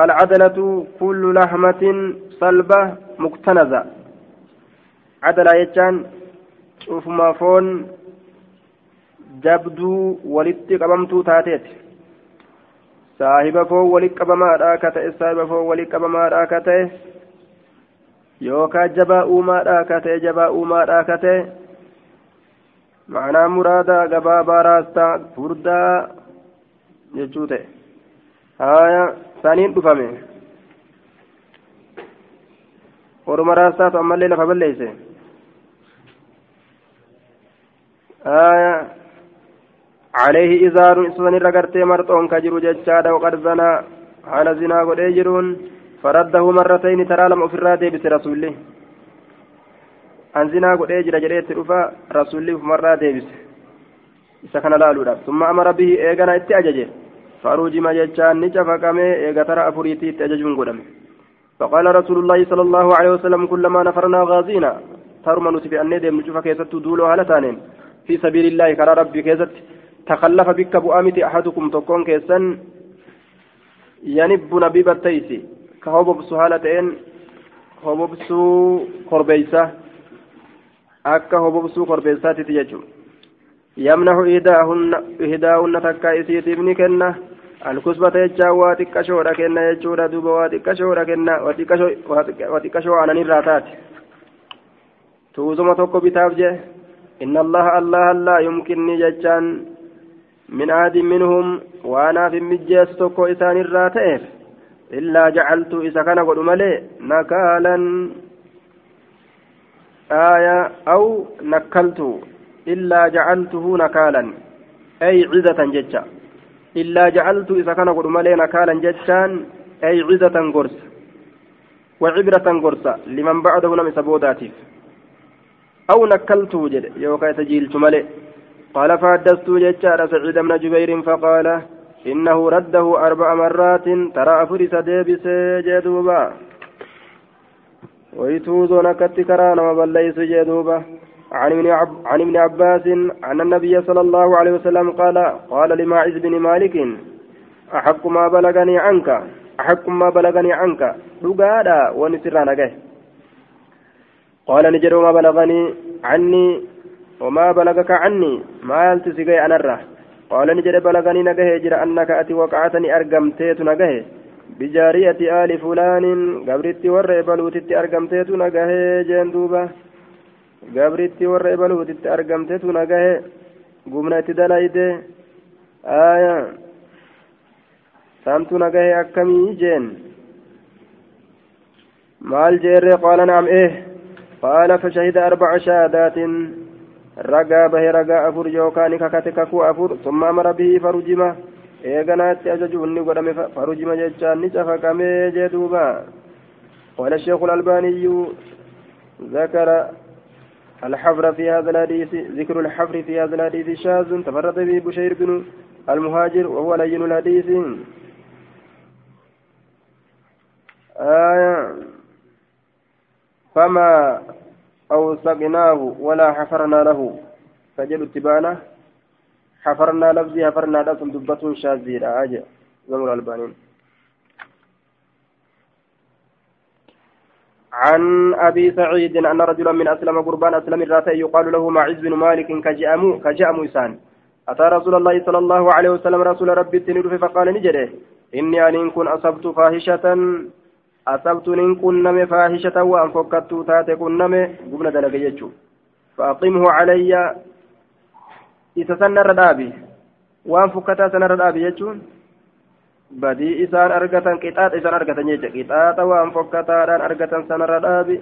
العدلة كل لحمة صلبة مكتنزة عدلة يجان شوف ما فون qabamtuu taateet saahiba foon walitti qabamaadhaa ka ta'e saahiba foon walitti qabamaadhaa ka ta'e yookaan jabaa uumaadhaa ka ta'e jabaa uumaadhaa ka ta'e ma'anaa muraadaa gabaabaa raastaa furdaa jechuu ta'e haya saniin dhufame orma raastaatu ammallee lafa balleeyse haya عليه إزار إسسان رقرتي مرطون كجر ججادا وقد زنا على زنا قد يجرون فرده مرتين ترى لم أفر ديبس رسوله. أن زنا قد يجر جريت رفا رسوله مرة ديبس summa amara bihi eegana itti ajaje farujima jechaan ni cafaqame eega tara afuriitti itti ajajuun godhame فقال رسول الله صلى الله عليه وسلم كلما نفرنا غازينا. ترمى نتبع أن ندم نشوف كيست دولو هالتانين. في سبيل الله كرى ربي كيست. تخلف بك بؤامت أحدكم تكون كيسن. ينب نبيب التيسي كهوب سهالتين هوب سو قربيسة أكا هوب سو قربيسة تتججم. يمنح إهداهن إهداهن تكا إسيت ابن كنة. الكسبة يجا واتكشورا كنة يجورا دوبا واتكشورا كنة. واتكشورا عن الراتات توزم توكو بتاف إن الله الله لا يمكنني ججان من عاد منهم وأنا في مجيس توكو إسان الراتئف إلا جعلت إذا كان قد ملي نكالا. آية أو نكلت إلا جعلته نكالا. أي عزة ججا إلا جعلت إذا كان قد ملي نكالا ججان أي عزة قرص. وعبرة قرصة لمن بعده نمس بوداتيف أو نكلته جد. يوكا تجيلت ملي قال فحدثت ججار سعيد بن جبير فقال إنه رده أربع مرات ترى أفرس ديبس جدوبا. ويتوزون كتكران وبليس جدوبا. عن ابن. عن ابن عباس أن النبي صلى الله عليه وسلم قال قال لماعز بن مالك أحق ما بلغني عنك أحق ما بلغني عنك. رقادا ونسرانا جه قال نجر ما بلغني عني وما بلغك عني. ما يلتسقي أنا الره قال نجر بلغني نجه جر أنك أتي وقعتني أرقمتيت نجه بجارية آل فلان قبرت ور بلوتت أرقمتيت نجه جندوبه gabriitti warra ebaluutitti argamtetu nagahe gumna itti dalayde aya saamtu nagahe akkamii jeen maal jeerree qaala naam eh qaala fashahida arbaca shahaadaatin ragaa bahe ragaa afur yookaan kakate kakuu afur summa amara bihi farujima eeganaatti ajajuun ni godhame farujima jechaan ni cafaqamee jee duuba قال الشيخ الألباني ذكر الحفر في هذا الحديث ذكر الحفر في هذا الحديث شاذ تفرد به بشير بن المهاجر وهو لين الحديث آية فما أوثقناه ولا حفرنا له. فجل اتبانا حفرنا لفظي حفرنا لكم دبة شاذيرة أجل زمر البانين عن أبي سعيد أن رجلا من أسلم قربان أسلم الراتي يقال له معز بن مالك كجأم كجأم إسان أتى رسول الله صلى الله عليه وسلم رسول ربي التنير فقال نجده إني أن كن أصبت فاحشة أصبت إن كن نم فاحشة وأن فكت تاتي كن نم قبل دلق فأقمه علي. إذا سنر دابي. وأن فكتا سنر دابي يجون badii isaan argatan qixaaxa isaan argatan jecha qixaaxa waan fokkataadhaan argatan sanarra dhaabi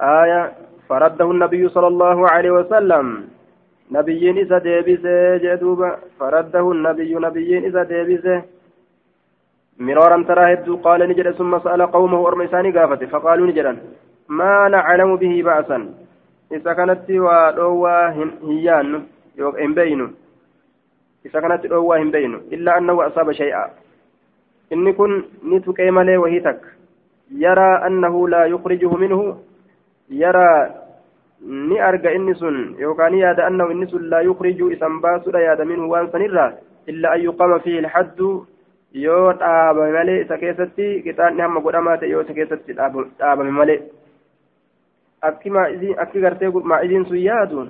آية. فرده النبي صلى الله عليه وسلم. نبيين إذا ديبسه جدوبا فرده النبي نبيين إذا ديبسه مرارا ترى هدو قال نجد ثم سأل قومه أرميساني قافته فقالوا نجدا ما نعلم به بأسا إذا كانت ودوا هيان isa kanatti dhoowwaa hin beeynu illaa annahu asaaba shay'a inni kun ni tuqee malee wahii takka yaraa annahu laa yukrijuhu minhu yaraa ni arga inni sun yookaan yaada annahu inni sun laa yukrijuu isan baasudha yaada minhu waan sanirraa illaa an yuqama fihi ilhaddu yoo dhaabame malee isa keessatti qixaanni hamma godhamaa ta'e yoo isa keessatti dhaabame malee akki gartee maa'iziin sun yaadu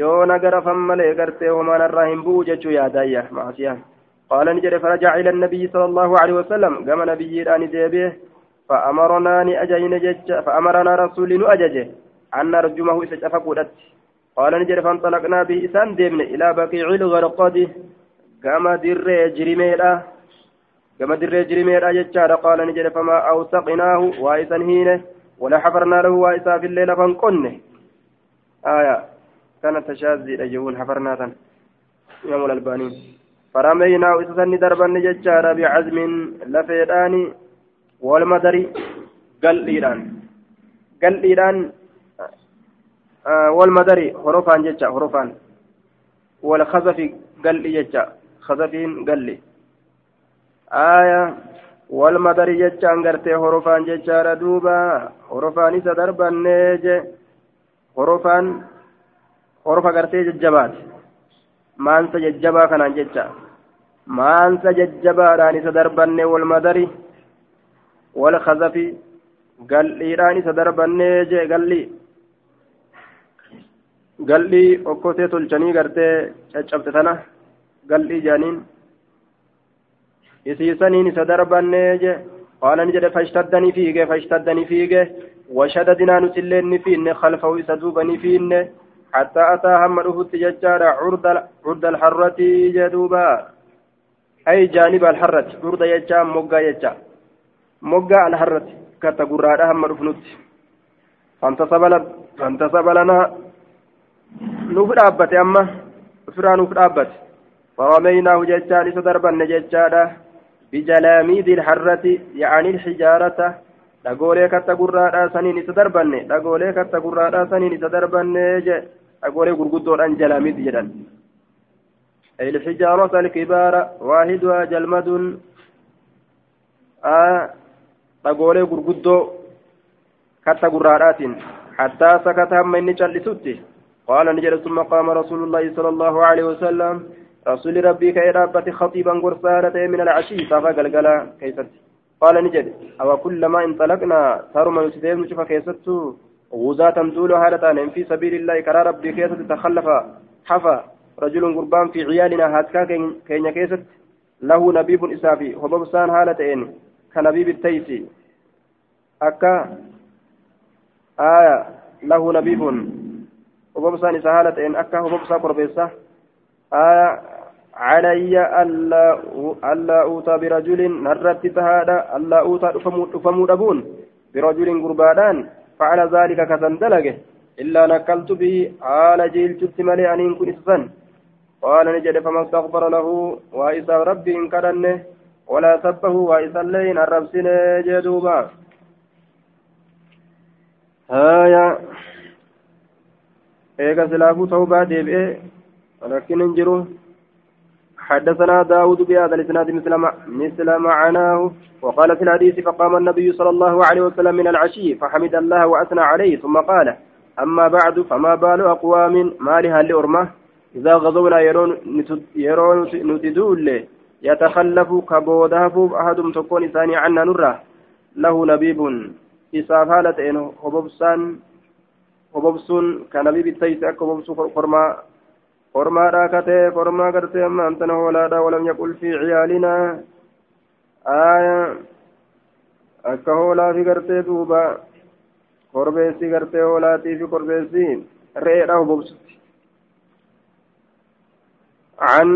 yoo nagara fan malee gartee homaan irraa hin bu'u jechuu yaadaayya maasiyaan qaala ni jedhe farajaca ila annabiyyi sala allahu alehi wasalam gama nabiyyiidhaani deebi'e فأمرنا نأجين جج فأمرنا رسول نؤجج أن نرجمه إذا شفقودت قال نجر فانطلقنا به إسان ديمن إلى بقيع الغرقد كما در جريميرا كما در جريميرا ججار قال نجر فما أوثقناه وإسا هينه ولا حفرنا له وإسا في الليل فانقنه آية كانت تشاذي أجون حفرناتا يوم الألباني فرمينا وإسسني دربا نججارا بعزم لفيدان والمدري قال إيران قال إيران آه والمدري حروفان ججا حروفان والخزف قال ججا خزفين قال آية والمدري ججا انغرتي حروفان ججارا دوبا حروفان إسا دربا نيجي حروفان horofa gartee jajjabaati maansa jajjabaa kanaan jecha maansa jajjabaadhaan isa darbanne wal madari wal khazafi gal'iidhaan isa darbannee jee gal'ii gal'ii okkotee tolchanii gartee caccabte tana gal'ii jaaniin isiisaniin isa darbannee jee qaala ni jedhe fashtaddanii fiige fashtaddanii fiige washadadinaa nuti illee ni fiinne khalfahu isa duuba ni fiinne حتى أتى هم رفت ججارة عرض عرض الحرة جدوبا أي جانب الحرة عرض يجا مقا يجا مقا الحرة كتقرار هم رفنت فانتصب فانتصب لنا نوف أبت أما فرا نوف أبت فرميناه ججان سدربا ججارة بجلاميد الحرة يعني الحجارة dhagoolee katta gurraadhaa saniin isa darbanne dhagoolee katta gurraadhaa saniin isa darbanne je dhagoolee gurguddoodhaan jalaamitti jedhan الحجارة الكبار واحدها جلمد dhagoolee gurguddoo katta gurraadhaatiin حتى سكت هم إني جلسوتي قال نجد ثم قام رسول الله صلى الله عليه وسلم رسول ربي كي رابت خطيبا قرصانة من العشي فقال كيف قال نجد أو كلما انطلقنا صاروا من يسدين نشوف كيستو غزاة تول هالتان في سبيل الله كرا ربي كيست تخلف حفا رجل قربان في عيالنا هاتكا كينيا كيست له نبيب إسافي وببسان هالتين كنبيب التيسي. أكا آية له نبيب وببسان إسهالتين أكا وببسان قربيسة. آية علي ألا أوتى برجل نرت تهادا ألا أوتى أفمو أبون برجل قربانان فعل ذلك كسندلقه إلا نكلت به حال جيلت ملي أن كن إسفن قال نجد فما استغفر له وإسا ربي إن كرنه ولا سبه وإسا اللين الربسين جدوبا. هايا إيقا سلافو توبا ديبئ. ولكن انجروا. حدثنا داود بهذا الإسناد مثل مثل معناه. وقال في الحديث فقام النبي صلى الله عليه وسلم من العشي فحمد الله وأثنى عليه ثم قال أما بعد فما بال أقوام ما لها لأرمة؟ إذا غزونا يرون يرون نتدول يتخلف كبودهف أحدهم تكون ثاني عنا نره له نبيب إسافالة إنه هبوبسان هبوبسون كنبيب التيس أكو هبوبسو فرما katee kormaa gartee amma antana hoolaadha walam yaqul fi ciyaalinaa aya akka hoolaafi gartee duuba korbeessi gartee hoolaatii fi korbeessi re'eedha hubobsutti عن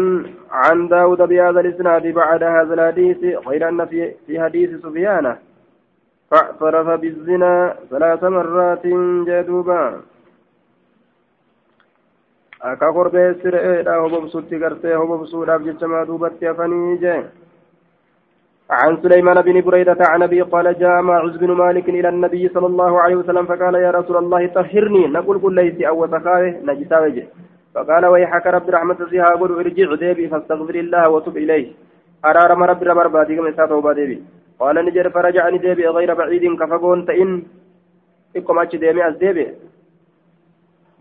عن داود بهذا الإسناد بعد هذا الحديث غير أن في في حديث سفيان فاعترف بالزنا ثلاث مرات جدوبا akka korbeessi re'eedha hobobsutti gartee hobobsuudhaaf jecha maa duubatti hafanii jee عن سليمان بن بريدة عن أبي قال جاء معوذ بن مالك إلى النبي صلى الله عليه وسلم فقال يا رسول الله طهرني نقول كل ليس أو سخاوه نجساوه فقال ويحك رب رحمة فيها قل ارجع ديبي فاستغفر الله وتب إليه أرارم رب رب رباتي كما ساتوبا ديبي قال نجر فرجعني ديبي غير بعيد كفقون تئن إكم أتش ديمي أز ديبي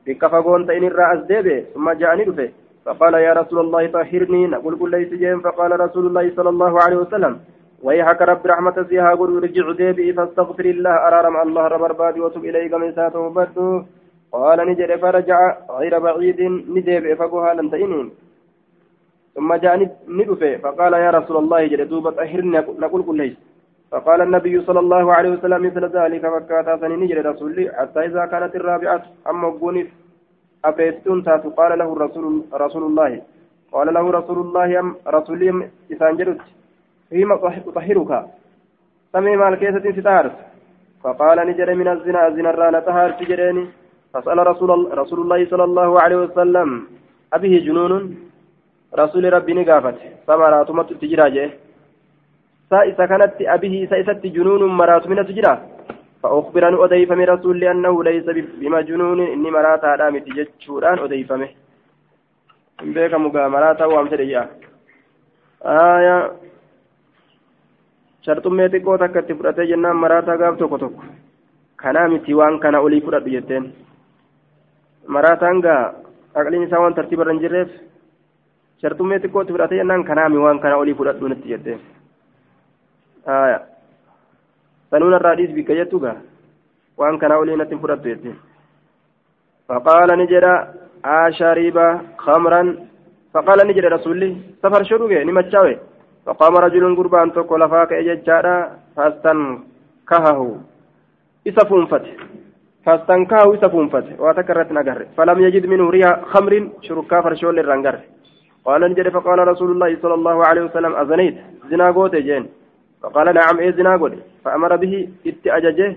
بك فقون تئن الرأس ديبي ثم جاءني دفه فقال يا رسول الله طهرني نقول كل ليس جيم فقال رسول الله صلى الله عليه وسلم ويحك رب رحمة فيها قل ارجع ديبي فاستغفر الله أرارم الله رب رباتي وتب إليك من ساته بدو قال نجد فرجع غير بعيد نديبي فقوها لن تئنين ثم جاء ندفه فقال يا رسول الله جل دوبة طهرني نقول كل ليس فقال النبي صلى الله عليه وسلم مثل ذلك فكاتا سنين نجر رسولي حتى إذا كانت الرابعة أما قونف أفيتون تاتو. قال له رسول, رسول الله. قال له رسول الله رسولي إسان جرت فيما أطهرك سمي مال كيسة ستارس فقال نجر من الزنا. الزنا الرانا تهار تجريني فسأل رسول, رسول الله صلى الله عليه وسلم. أبيه جنون. رسول ربي نقافت. ثمرات مت تجراجه. سائسة كانت أبيه سائسة جنون مرات من تجرى فأخبر أن أضيف من رسول أنه ليس بمجنون إني مرات هذا متججوران أضيف منه بيك مغامرات وامسر جاء آية sharxummee xiqqoo takka itti fudhatee jennaan maraataa gaaf tokko tokko kanaa miti waan kana olii fudhadhu jetteen maraataan gaa aqliin isaa waan tartiibarra hin jirreef sharxummee xiqqoo itti fudhatee jennaan kanaami waan kana olii fudhadhu nitti jetteen آية سنون الرئيس بك يتوغا وأن كان أولينا تنفرد يتين فقال نجرا أشرب خمرا فقال نجرا رسولي سفر شروعه نمتشاوي فقام رجل قربان تقول لفاك إججارا فاستنكهه إسا فنفت فاستنكهه إسا فنفت وتكرت نقر فلم يجد منه ريح خمر شركا فرشول الرنقر قال نجري فقال رسول الله صلى الله عليه وسلم أزنيت زنا قوت جين فقال نعم إذنا قل فأمر به اتأججه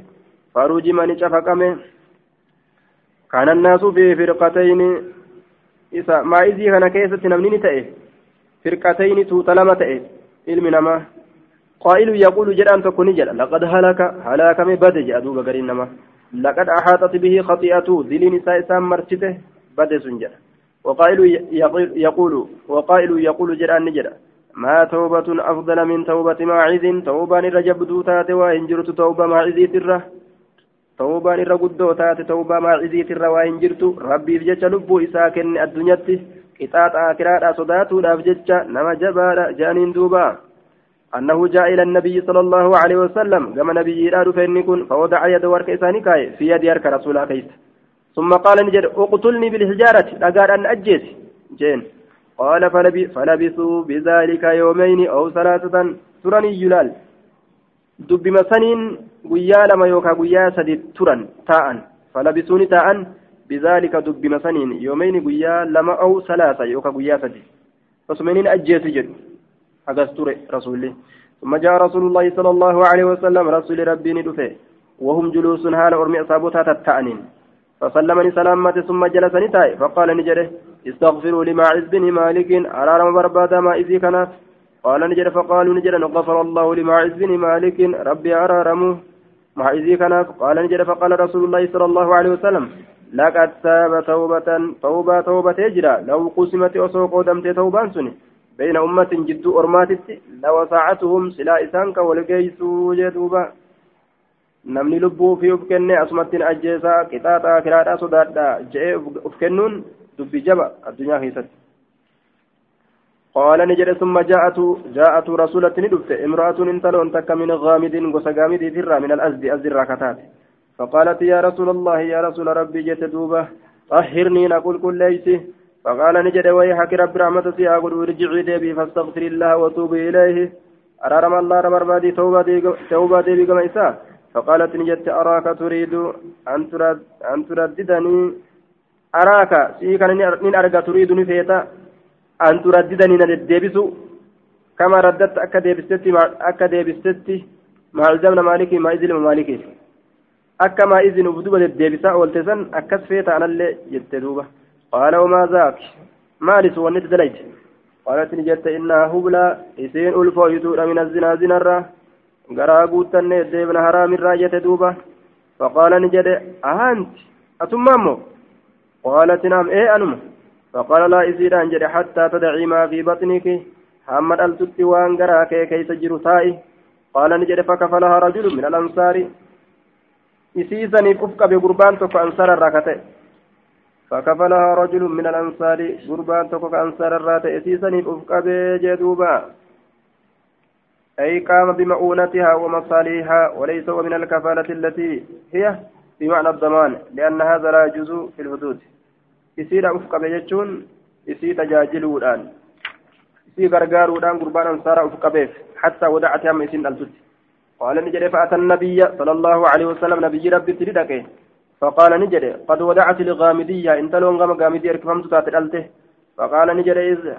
فرجم نشفقمه كان الناس في فرقتين. إذا ما إذي كان كيسة نمنين تأه فرقتين توتلم تأه. علم نما. قائل يقول جران تكون جل لقد هلك هلاك من بدج أدوب قرين نما. لقد أحاطت به خطيئته. ذل نساء سام مرتته بدج سنجل وقائل يقول وقائل يقول جران نجل ما توبة أفضل من توبة ماعز توبة الرجب تات وإن جرت توبة ماعز ترة توبة الرجب تات توبة ماعز ترة وإن جرت. ربي فجت لبو إساكن الدنيا قطعة آكرات صدات الأفجج نما جبار جانين دوبا. أنه جاء إلى النبي صلى الله عليه وسلم. كما نبي يراد فإن فوضع يد ورك إساني في يد يرك رسول كيس ثم قال نجد أقتلني بالحجارة. أقال أن أجيت. جين. قال فلبثوا بذلك يومين أو ثلاثة ترني يلال. دب مسنين قيا لما يوكا قيا سدي ترن تاء فلبثوني تاء بذلك دب مسنين يومين قيا لما أو ثلاثة يوكا قيا سدي. osmaniin ajjeesu jedhu hagas ture rasuulli ثم جاء رسول الله صلى الله عليه وسلم رسول ربي ندفه. وهم جلوس هال أرمي أصابتها تتأنين فسلمني سلامة ثم جلسني تاي فقال نجره استغفروا لماعز بن مالك أرارم بربادا ما إذي كانت قال نجر فقالوا نجر غفر الله لماعز بن مالك. ربي أرارمه مع إذي كانت قال نجر فقال رسول الله صلى الله عليه وسلم لقد تاب توبة توبة توبة يجرى لو قسمت أسوق ودمت توبان سني. بين أمة جد أرماتت لوسعتهم سلا إسانك والجيسو جدوبا. namni lubbuu fi uf kenne asumattiin ajjeesaa qixaaxaa kiraadhaa sodaadhaa kennuun dubbi jaba addunyaa keessatti. قال نجد ثم جاءت جاءت رسولة ندفت امرأة انتلون تك من غامد غس غامد فرا من الأزد أزد الركتات فقالت يا رسول الله يا رسول ربي جت دوبة طهرني نقول كل ليس فقال نجد ويحك رب رحمتك يا قل ارجعي دبي فاستغفر الله وتوبي إليه أرارم الله رب ربادي توبة بكما إساء فقالت نجت أراك تريد أن ترد أن ترددني أراك سيكا نين أرقى تريد نفيتا أن ترددني ندبسو كما رددت أكا ديبستي مع أكا ديبستي مع الزمن مالكي ما إذن مالكي أكا ما إذن بدوبة الديبسا والتزن أكا سفيتا أنا اللي يتدوبة قال وما ذاك مالس ونت دليت قالت نجت إنها هبلا إسين ألفو يتوء من الزنا زنا garaa guuttanne deebna haraamirraa jette duuba. Faqaala ni jedhe ahanti laa isiidhaan jedhe hattaa tadacii maa fi baxniki hamma dhaltutti waan garaa kee keeysa jiru taa'i qaala ni jedhe fakafalahaa rajulu min alansaari isiisaniif uf qabe gurbaan tokko ansaara irraa ka ta'e فكفلها رجل من الأنصار قربان تكوك أنصار الرات إسيسني أفقبي جدوبا أي قام بمؤونتها ومصالحها وليس هو من الكفالة التي هي بمعنى الضمان لأن هذا لا يجوز في الحدود أفق بيجون يصير تجاجلودان يصير غرغارودان قربان أنصار أفق بيف حتى ودعت يم يسين التوت قال نجري فأتى النبي صلى الله عليه وسلم نبي ربي تريدك فقال نجري قد ودعت الغامدية إن تلون غام غامدية ركفمت تاتي فقال نجري إذا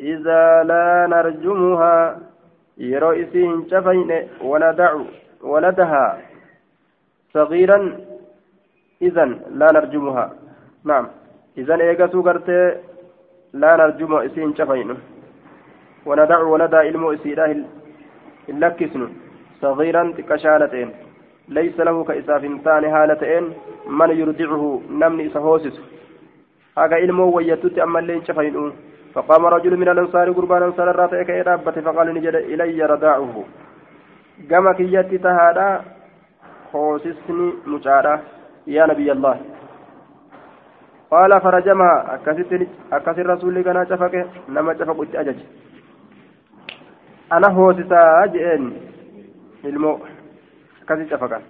إذا لا نرجمها yeroo isii hin cafayne waladahaa صغيرا إذا لا نرجمها نعم إذا إيجاسو قرتي لا نرجم إسين شفين وندع إلمو إسيراه اللكسن صغيرا كشالتين ليس له كإساف ثاني هالتين من يرضعه نمني إسهوسس هذا إلمو ويتوتي أما اللين شفين فقام رجل من الأنصار قربان أنصار الرافع كي فقال نجد إلي رداعه كما كيتي تهادا خوسسني مجارة يا نبي الله قال فرجمها أكثر الرسول كان شفك نما شفك أجج أنا هو ستا أجئن المو كثير شفكا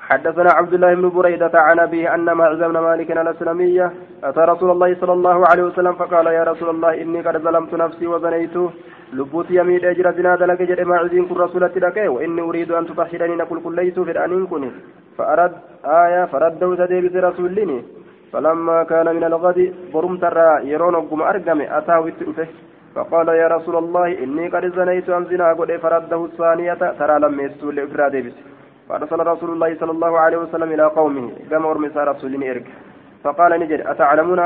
حدثنا عبد الله بن بريدة عن أبيه أن معز بن مالك الأسلمية أتى رسول الله صلى الله عليه وسلم فقال يا رسول الله إني قد ظلمت نفسي وزنيت لبوت يميد أجر زنا دلك جد معزين كن رسولة لك وإني أريد أن تطهرني نقول كل في الأنين كن فأرد آية فرده سديبس رسولني فلما كان من الغد برمت الرا يرون قم أرقم أتاه التؤفه فقال يا رسول الله إني قد زنيت أن زنا قد فرده الثانية ترى لم يستول لإفراد بس فأرسل رسول الله صلى الله عليه وسلم إلى قومه كما أرمس رسول إرك فقال نجد أتعلمون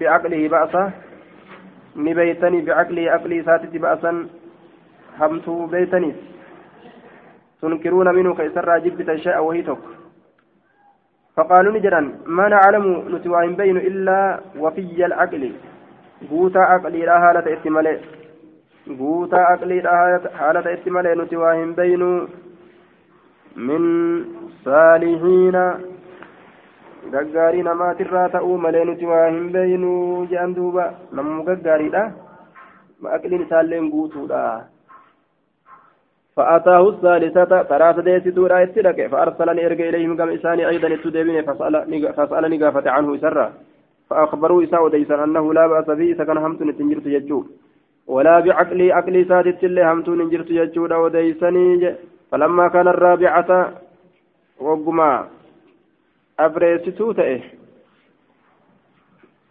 بعقله بأسا؟ نبيتني بعقله عقلي ساتت بأسا. همت بيتني. تنكرون منه كيسر جبت الشيء وهي تك فقالوا نجدا ما نعلم نتوائن بين إلا وفي العقل قوتا عقلي لا هالة اتمالي قوتا عقلي لا هالة اتمالي نتوائن بين من صالحين gaggaarii namaatirraa ta'uu malee nuti waa hin beeynuu jedhan duuba namuu gaggaariidha aqliin isaalleen guutuudha فأتاه الثالثة ثلاثة ديستو لا يتلك فأرسلني إرجع إليهم كما إساني أيضا يتدبين فسألني قافة عنه سرا فأخبروا إساء ديسا أنه لا بأس به إذا كان همت نتنجرت يجو. ولا بعقلي عقلي سادت اللي همت ننجرت يجو وديسني فلما كان الرابعة وقما أبريستو تأه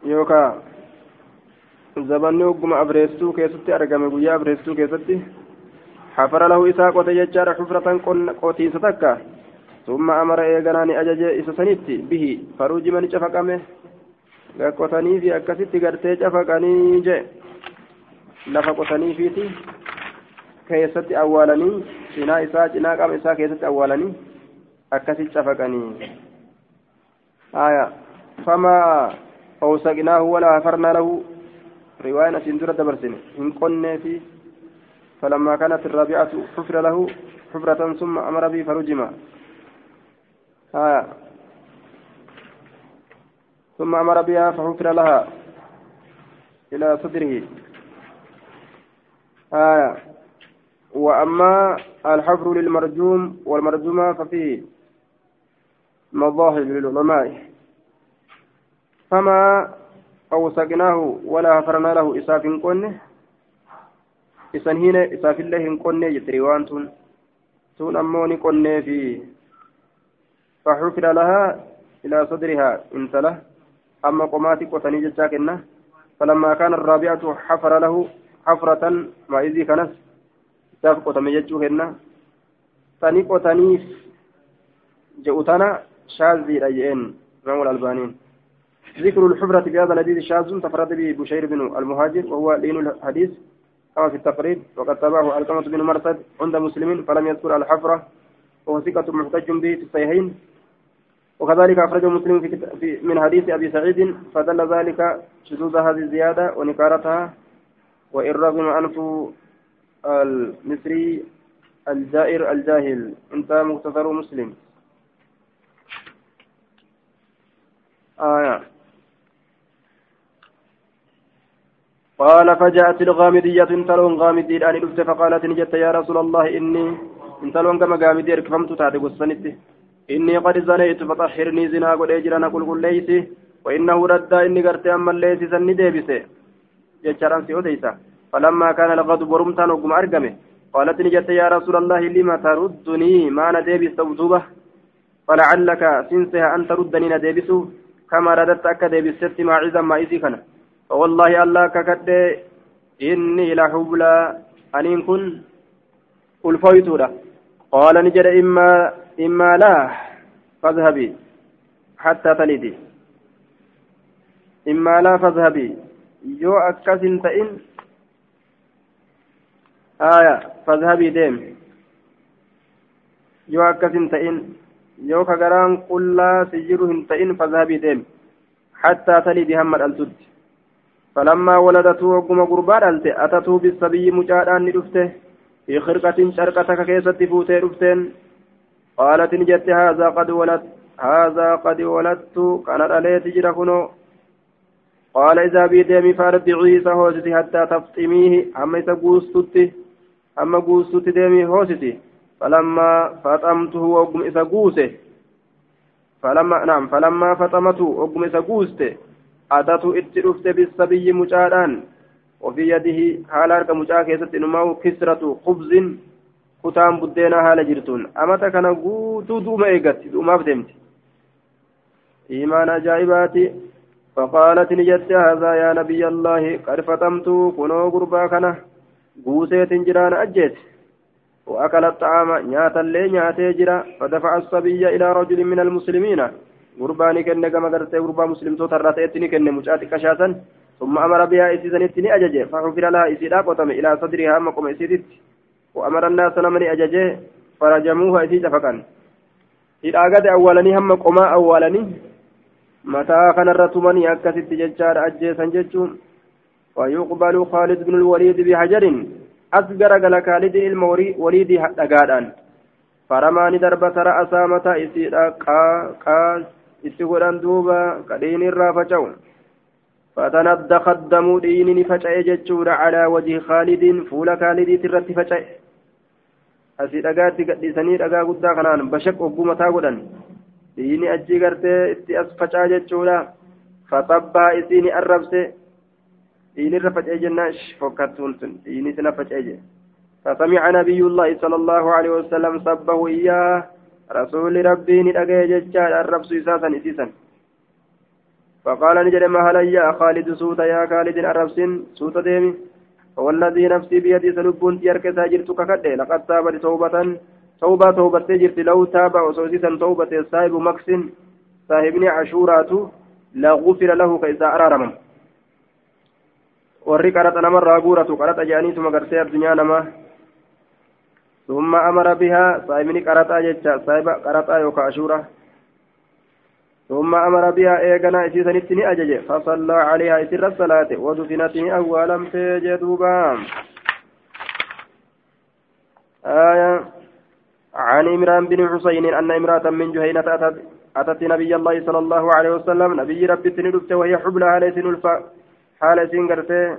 يوكا zabanni ogguma abreesstuu keessatti argame guyyaa abreesstuu keessatti حفر له إساق وتججار حفرة قوتيسة تكا ثم أمر إيغانان أجج إسسنيتي به فروج من شفقمه قوتني في أكسيتي قرتي شفقني جي لفا قوتني فيتي كيستي أولاني cinaa isaa cinaa qaama isaa keessatti awwaalanii akkasitti cafaqanii haya famaa awsaqnaahu walaa hafarnaa lahu riwaayaan asiin dura dabarsine hin qonnee fi فلما كانت الرابعة حفر له حفرة ثم أمر به فرجم آه. ثم أمر بها فحفر لها إلى صدره آه. وأما الحفر للمرجوم والمرجومة ففيه مظاهر للعلماء فما أوسقناه ولا حفرنا له إساف قنه isan hine isaafillee hin qonnee jette riwaan tun. Tun ammoo ni qonnee fi فحفر لها إلى صدرها انتله أما قماتي قتني جتا كنا فلما كان الرابعة حفر له حفرة ما إذي كنس ساف قتمي جتو كنا تاني قتنيف جئتنا شاذي رجئين إمام الألبانين ذكر الحفرة في هذا الحديث شاذ تفرد به بشير بن المهاجر وهو لين الحديث كما في التقريب وقد تابعه علقمة بن مرثد عند مسلمين فلم يذكر الحفرة وهو ثقة محتج به في الصحيحين. وكذلك أخرجه مسلم في, في من حديث أبي سعيد فدل ذلك شذوذ هذه الزيادة ونكارتها. وإن رغم أنف المصري الجائر الجاهل انتهى مختصر مسلم. آية قال فجاءت الغامدية انتلون غامدي الآن دفت فقالت نجت يا رسول الله إني انتلون كما غامدي ركفمت تاتي قصنت. إني قد زنيت فطهرني زنا قد أجرنا قل قل ليسي وإنه رد إني قرت أما ليسي سن ديبسي جتشاران سيوديسا فلما كان الغضب ورمتان وقم أرقمه قالت نجت يا رسول الله لما تردني؟ ما نديبس توتوبة فلعلك سنسها أن تردني نديبسو كما رددت أكا ديبست ما عزا ما إذي كان والله الله ككد إني لحبلى. أنين كن ألفيتولا قال نجد إما إما لا. فاذهبي. حتى تلدي. إما لا فاذهبي. يو أكس تئن آية. فاذهبي ديم. يو أكس تئن يو كغران قل لا سجره تئن فاذهبي ديم. حتى تلدي هم الألتد فلما ولدته وقم قربان أنت أتته بالصبي مجادان ندفته في خرقة شرقتك كيست فوتي دفتين. قالت نجت هذا قد ولدت هذا قد ولدت كان عليه تجرى كنو. قال إذا بيديمي فاربعي سهوستي حتى تفطميه أما إذا أما قوستت ديمي هوستي. فلما فطمته وقم إذا قوسه. فلما نعم فلما فطمته وقم إذا قوسته. أتته اتلفت بالصبي مجادان وفي يده حال أرك مجا كيست نماو كسرة خبز كتام بدينا حال جرتون أمتا كان قوتو دوما إيقت دوما فدمت إيمان أجائباتي فقالت نجت هذا يا نبي الله قد فتمت كنو قربا كنا قوسيت جران أجيت وأكل الطعام نياتا لي نياتي جرا فدفع الصبي إلى رجل من المسلمين gurbaani kenne gama gartee gurbaa muslimtoota irraa ta'etti ni kenne. Mucaa xiqqashaasan ثم أمر بها إسيسنتني أججه فحفر لها إسيدا قطم إلى صدرها مقم إسيدت وأمر الناس نمني أججه فرجموها إسيدا فكان إذا أجد أولني هم قما أولني متى كان الرتمني أكست ججار أجيسا ججون ويقبل خالد بن الوليد بحجر أصغر قال خالد الموليد دقادان فرماني دربة رأسا متى إسيدا قا قا itti godhan duuba kadhiin irraa faca'u. فتندخ الدم دين فجأة جتشور على وجه خالد فول خالد ترت فجأة أسي دقات قدسني دقا قدا خنان بشك أبو متا قدن دين أجي قرتي اتي أس فجأة جتشورا فطبها إسيني الربسي دين الرفجأة جناش فكتون دين سنة فجأة فسمع نبي الله صلى الله عليه وسلم سبه إياه رسول ربي ندقى ججال الرب سيساسا إسيسا فقال نجد ما هل يا خالد سوت يا خالد أربس سوت ديمي. والذي نفسي بيدي سلبون تيرك ساجرتك كده لقد تابت توبة توبة توبة جرت لو تاب وسوسيسا توبة صاحب مكس صاحبني عشورات لا غفر له كإذا أرارمم warri qaraxa namarraa guuratu qaraxa jedhaniituma gartee addunyaa namaa ثم أمر بها صاحبني قرطا جتشا صاحب قرطا يوكا أشورا. ثم أمر بها إيغانا إسيسا نتني أجج فصلى عليها إسر الصلاة ودفنتني أولا تجدوبا آية عن إمران بن حسين أن إمرأة من جهينة أتت, أتت نبي الله صلى الله عليه وسلم نبي ربي تندبت وهي حبلى حال سن الفا حال سن قرتي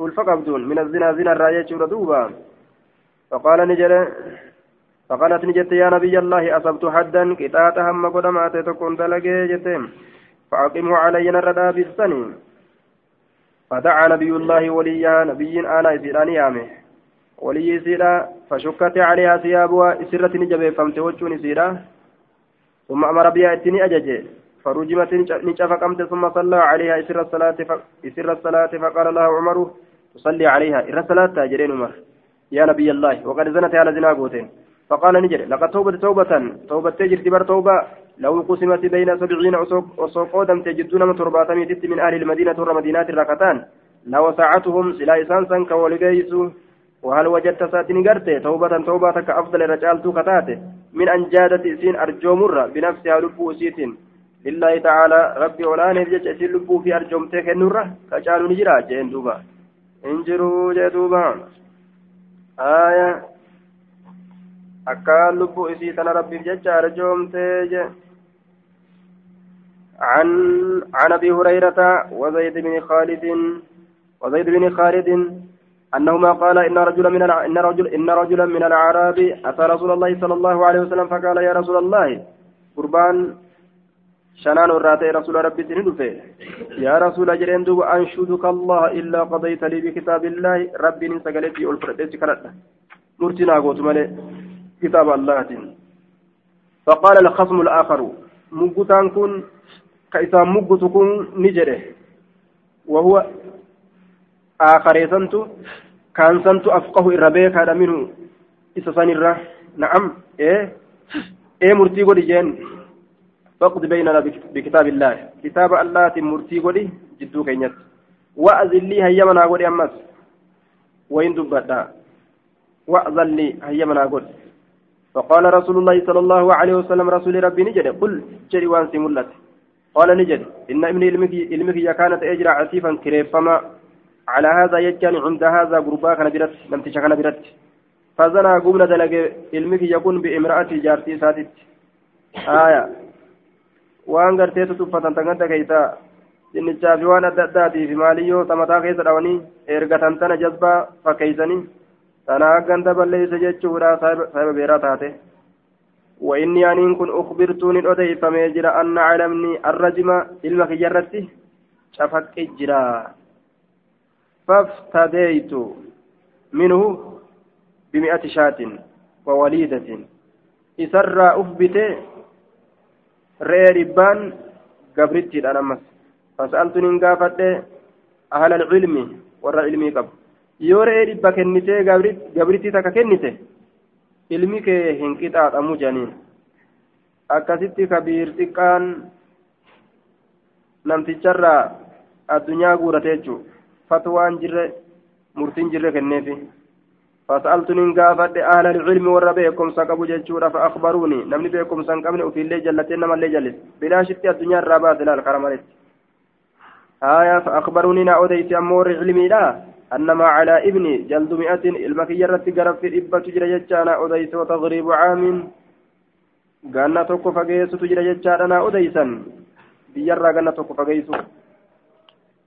الفا قبدون من الزنا زنا الراية دوبا. فقال نجل فقالت نجت يا نبي الله أصبت حدا كتات هم قدمات تكون دلقي جتم فأقمه علي نردا بالسنين فدعا نبي الله وليا نبي أنا إسيراني آمه ولي سيرا فشكت عليها ثيابها إسرة نجبه فمت وجهني سيرا ثم أمر بها إتني أجج فرجمت نشف قمت ثم صلى عليها إسر الصلاة إسر الصلاة فقال الله عمر تصلي عليها. إر الصلاة تاجرين عمر. يا نبي الله وقد زنت على زنا قوتين. فقال نجد لقد توبة توبة توبة تجر تبر توبة. لو قسمت بين سبعين وسوق دم تجدون من ترباتمي تت من أهل المدينة والمدينة الركتان. لوسعتهم سلا إسانسا كولقيسو وهل وجدت ساتني قرتي توبة توبة كأفضل رجال كتاتي من أن جادت إسين أرجو مرة بنفسها لبو سيتين. لله تعالى ربي ولا نفجت إسين لبو في أرجومتك النورة. كجالوا نجرا جين دوبا. انجروا جدوبا آية أكان لبو إسيتنا ربي جج أرجومتك عن عن أبي هريرة وزيد بن خالد وزيد بن خالد أنهما قال إن رجلا من إن رجل إن رجلا من الأعراب أتى رسول الله صلى الله عليه وسلم فقال يا رسول الله قربان شنان الراتي رسول ربي تندفه يا رسول جرين دوب أنشدك الله إلا قضيت لي بكتاب الله. ربي نسقلتي ألفرتي كرتا مرتنا قوت ملي كتاب الله فقال الخصم الآخر مقتان كن كإسا مقتكم نجره. وهو آخريسنت كان سنت أفقه الربيك هذا منه. إسسان الره نعم. إيه. إيه مرتي قولي جين. فقد بيننا بكتاب الله. كتاب الله مرتي قولي جدو كينيت. وأذن لي هيا منا قولي أمس. وين دبتا. وأذن لي هيا منا قولي. فقال رسول الله صلى الله عليه وسلم رسول ربي نجد. قل جري وانسي ملت. قال نجد. إن ابني علمك كانت أجرى عسيفا كريفما. على هذا يجان عند هذا غربا كان برت. لم تشكن برت. فزنا قمنا دلق. علمك يكون بإمرأة جارتي ساتت. آية. waan garteetu tuffatan tan ganda keeysa dinnichaa fi waan adda addaati fi maaliyyoo tamataa keessa dhawanii ergatan tana jazbaa fakkeeysanii tanaa ganda balleeysa jechuudha saahiba beeraa taate وإني أن كن أخبرت من أدي فما يجرى أن علمني الرجم إلما كجرتي شفك إجرا فافتديت منه بمئة شاة ووليدة إسرى أفبت ريربان قبرتي الأنمس فسألت ننقافت أهل العلم ورى علمي قبل yoo re'ee dhibba kennitee gabritti takka kennite ilmi kee hin qixaaxamu janiin akkasitti kabiir xiqqaan namticharraa addunyaa guurate jechuudha فتوان جرة مرتين جرة كنيفي فسألت ننقافت أهل العلم والربيكم سقبوا جيشورا فأخبروني. نمني بيكم سنقبني وفي الليل جلتين نما الليل جلس بلا شتي الدنيا الرابات لا الكرمالت آية فأخبروني نعوديت أمور علمي لا أنما على ابني جلد مئة المكيرة قرب في إبا تجرى جتشانا أوديت وتغريب عام. قالنا توكو فقيسو تجرى جتشانا أوديسا بيرا قالنا توكو فقيسو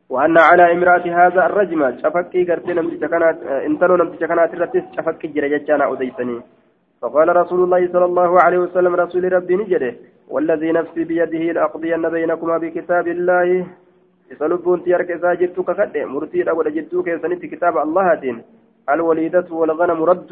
وأن على امرأة هذا الرجم شفكي قرتي نمتي كانت انتلو نمتي كانت رتس شفكي جرجتشانا أديسني. فقال رسول الله صلى الله عليه وسلم رسول ربي نجده والذي نفسي بيده لأقضين بينكما بكتاب الله. يسلبون تيارك إذا جدتك كده مرتي أول جدتك سنت كتاب الله دين الوليدة والغنم رد.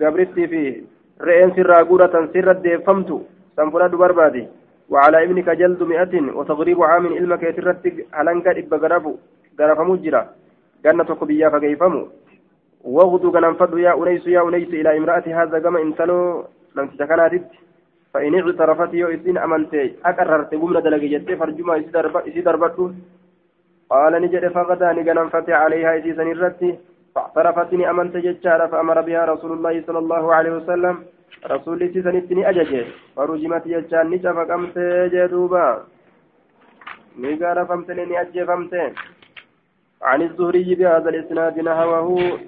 قبرتي في رئين سر قورة سر الدفمت سنفرد بربادي. وعلى ابنك جلد مئة وتغريب عام علمك يترتق هلنك إبا غرفو غرف مجرى جنة قبيا فكيفمو. وغدو غنم فدو يا أنيس يا أنيس إلى امرأة هذا كما انتلو لم تتكنادت فإن اعترفت يو إسين أمنتي أكررت قمنا دلقي جدي فرجما إسي دربتو قال نجد فغدا نغنم فتي عليها إسي سنرتي فاعترفتني أمنت ججارة فأمر بها رسول الله صلى الله عليه وسلم. رسول إسي سنتني أججي فرجمت ججان نجا فقمت جدوبا. نقار فمتني أجي فمتين عن الزهري بهذا الإسناد نهوه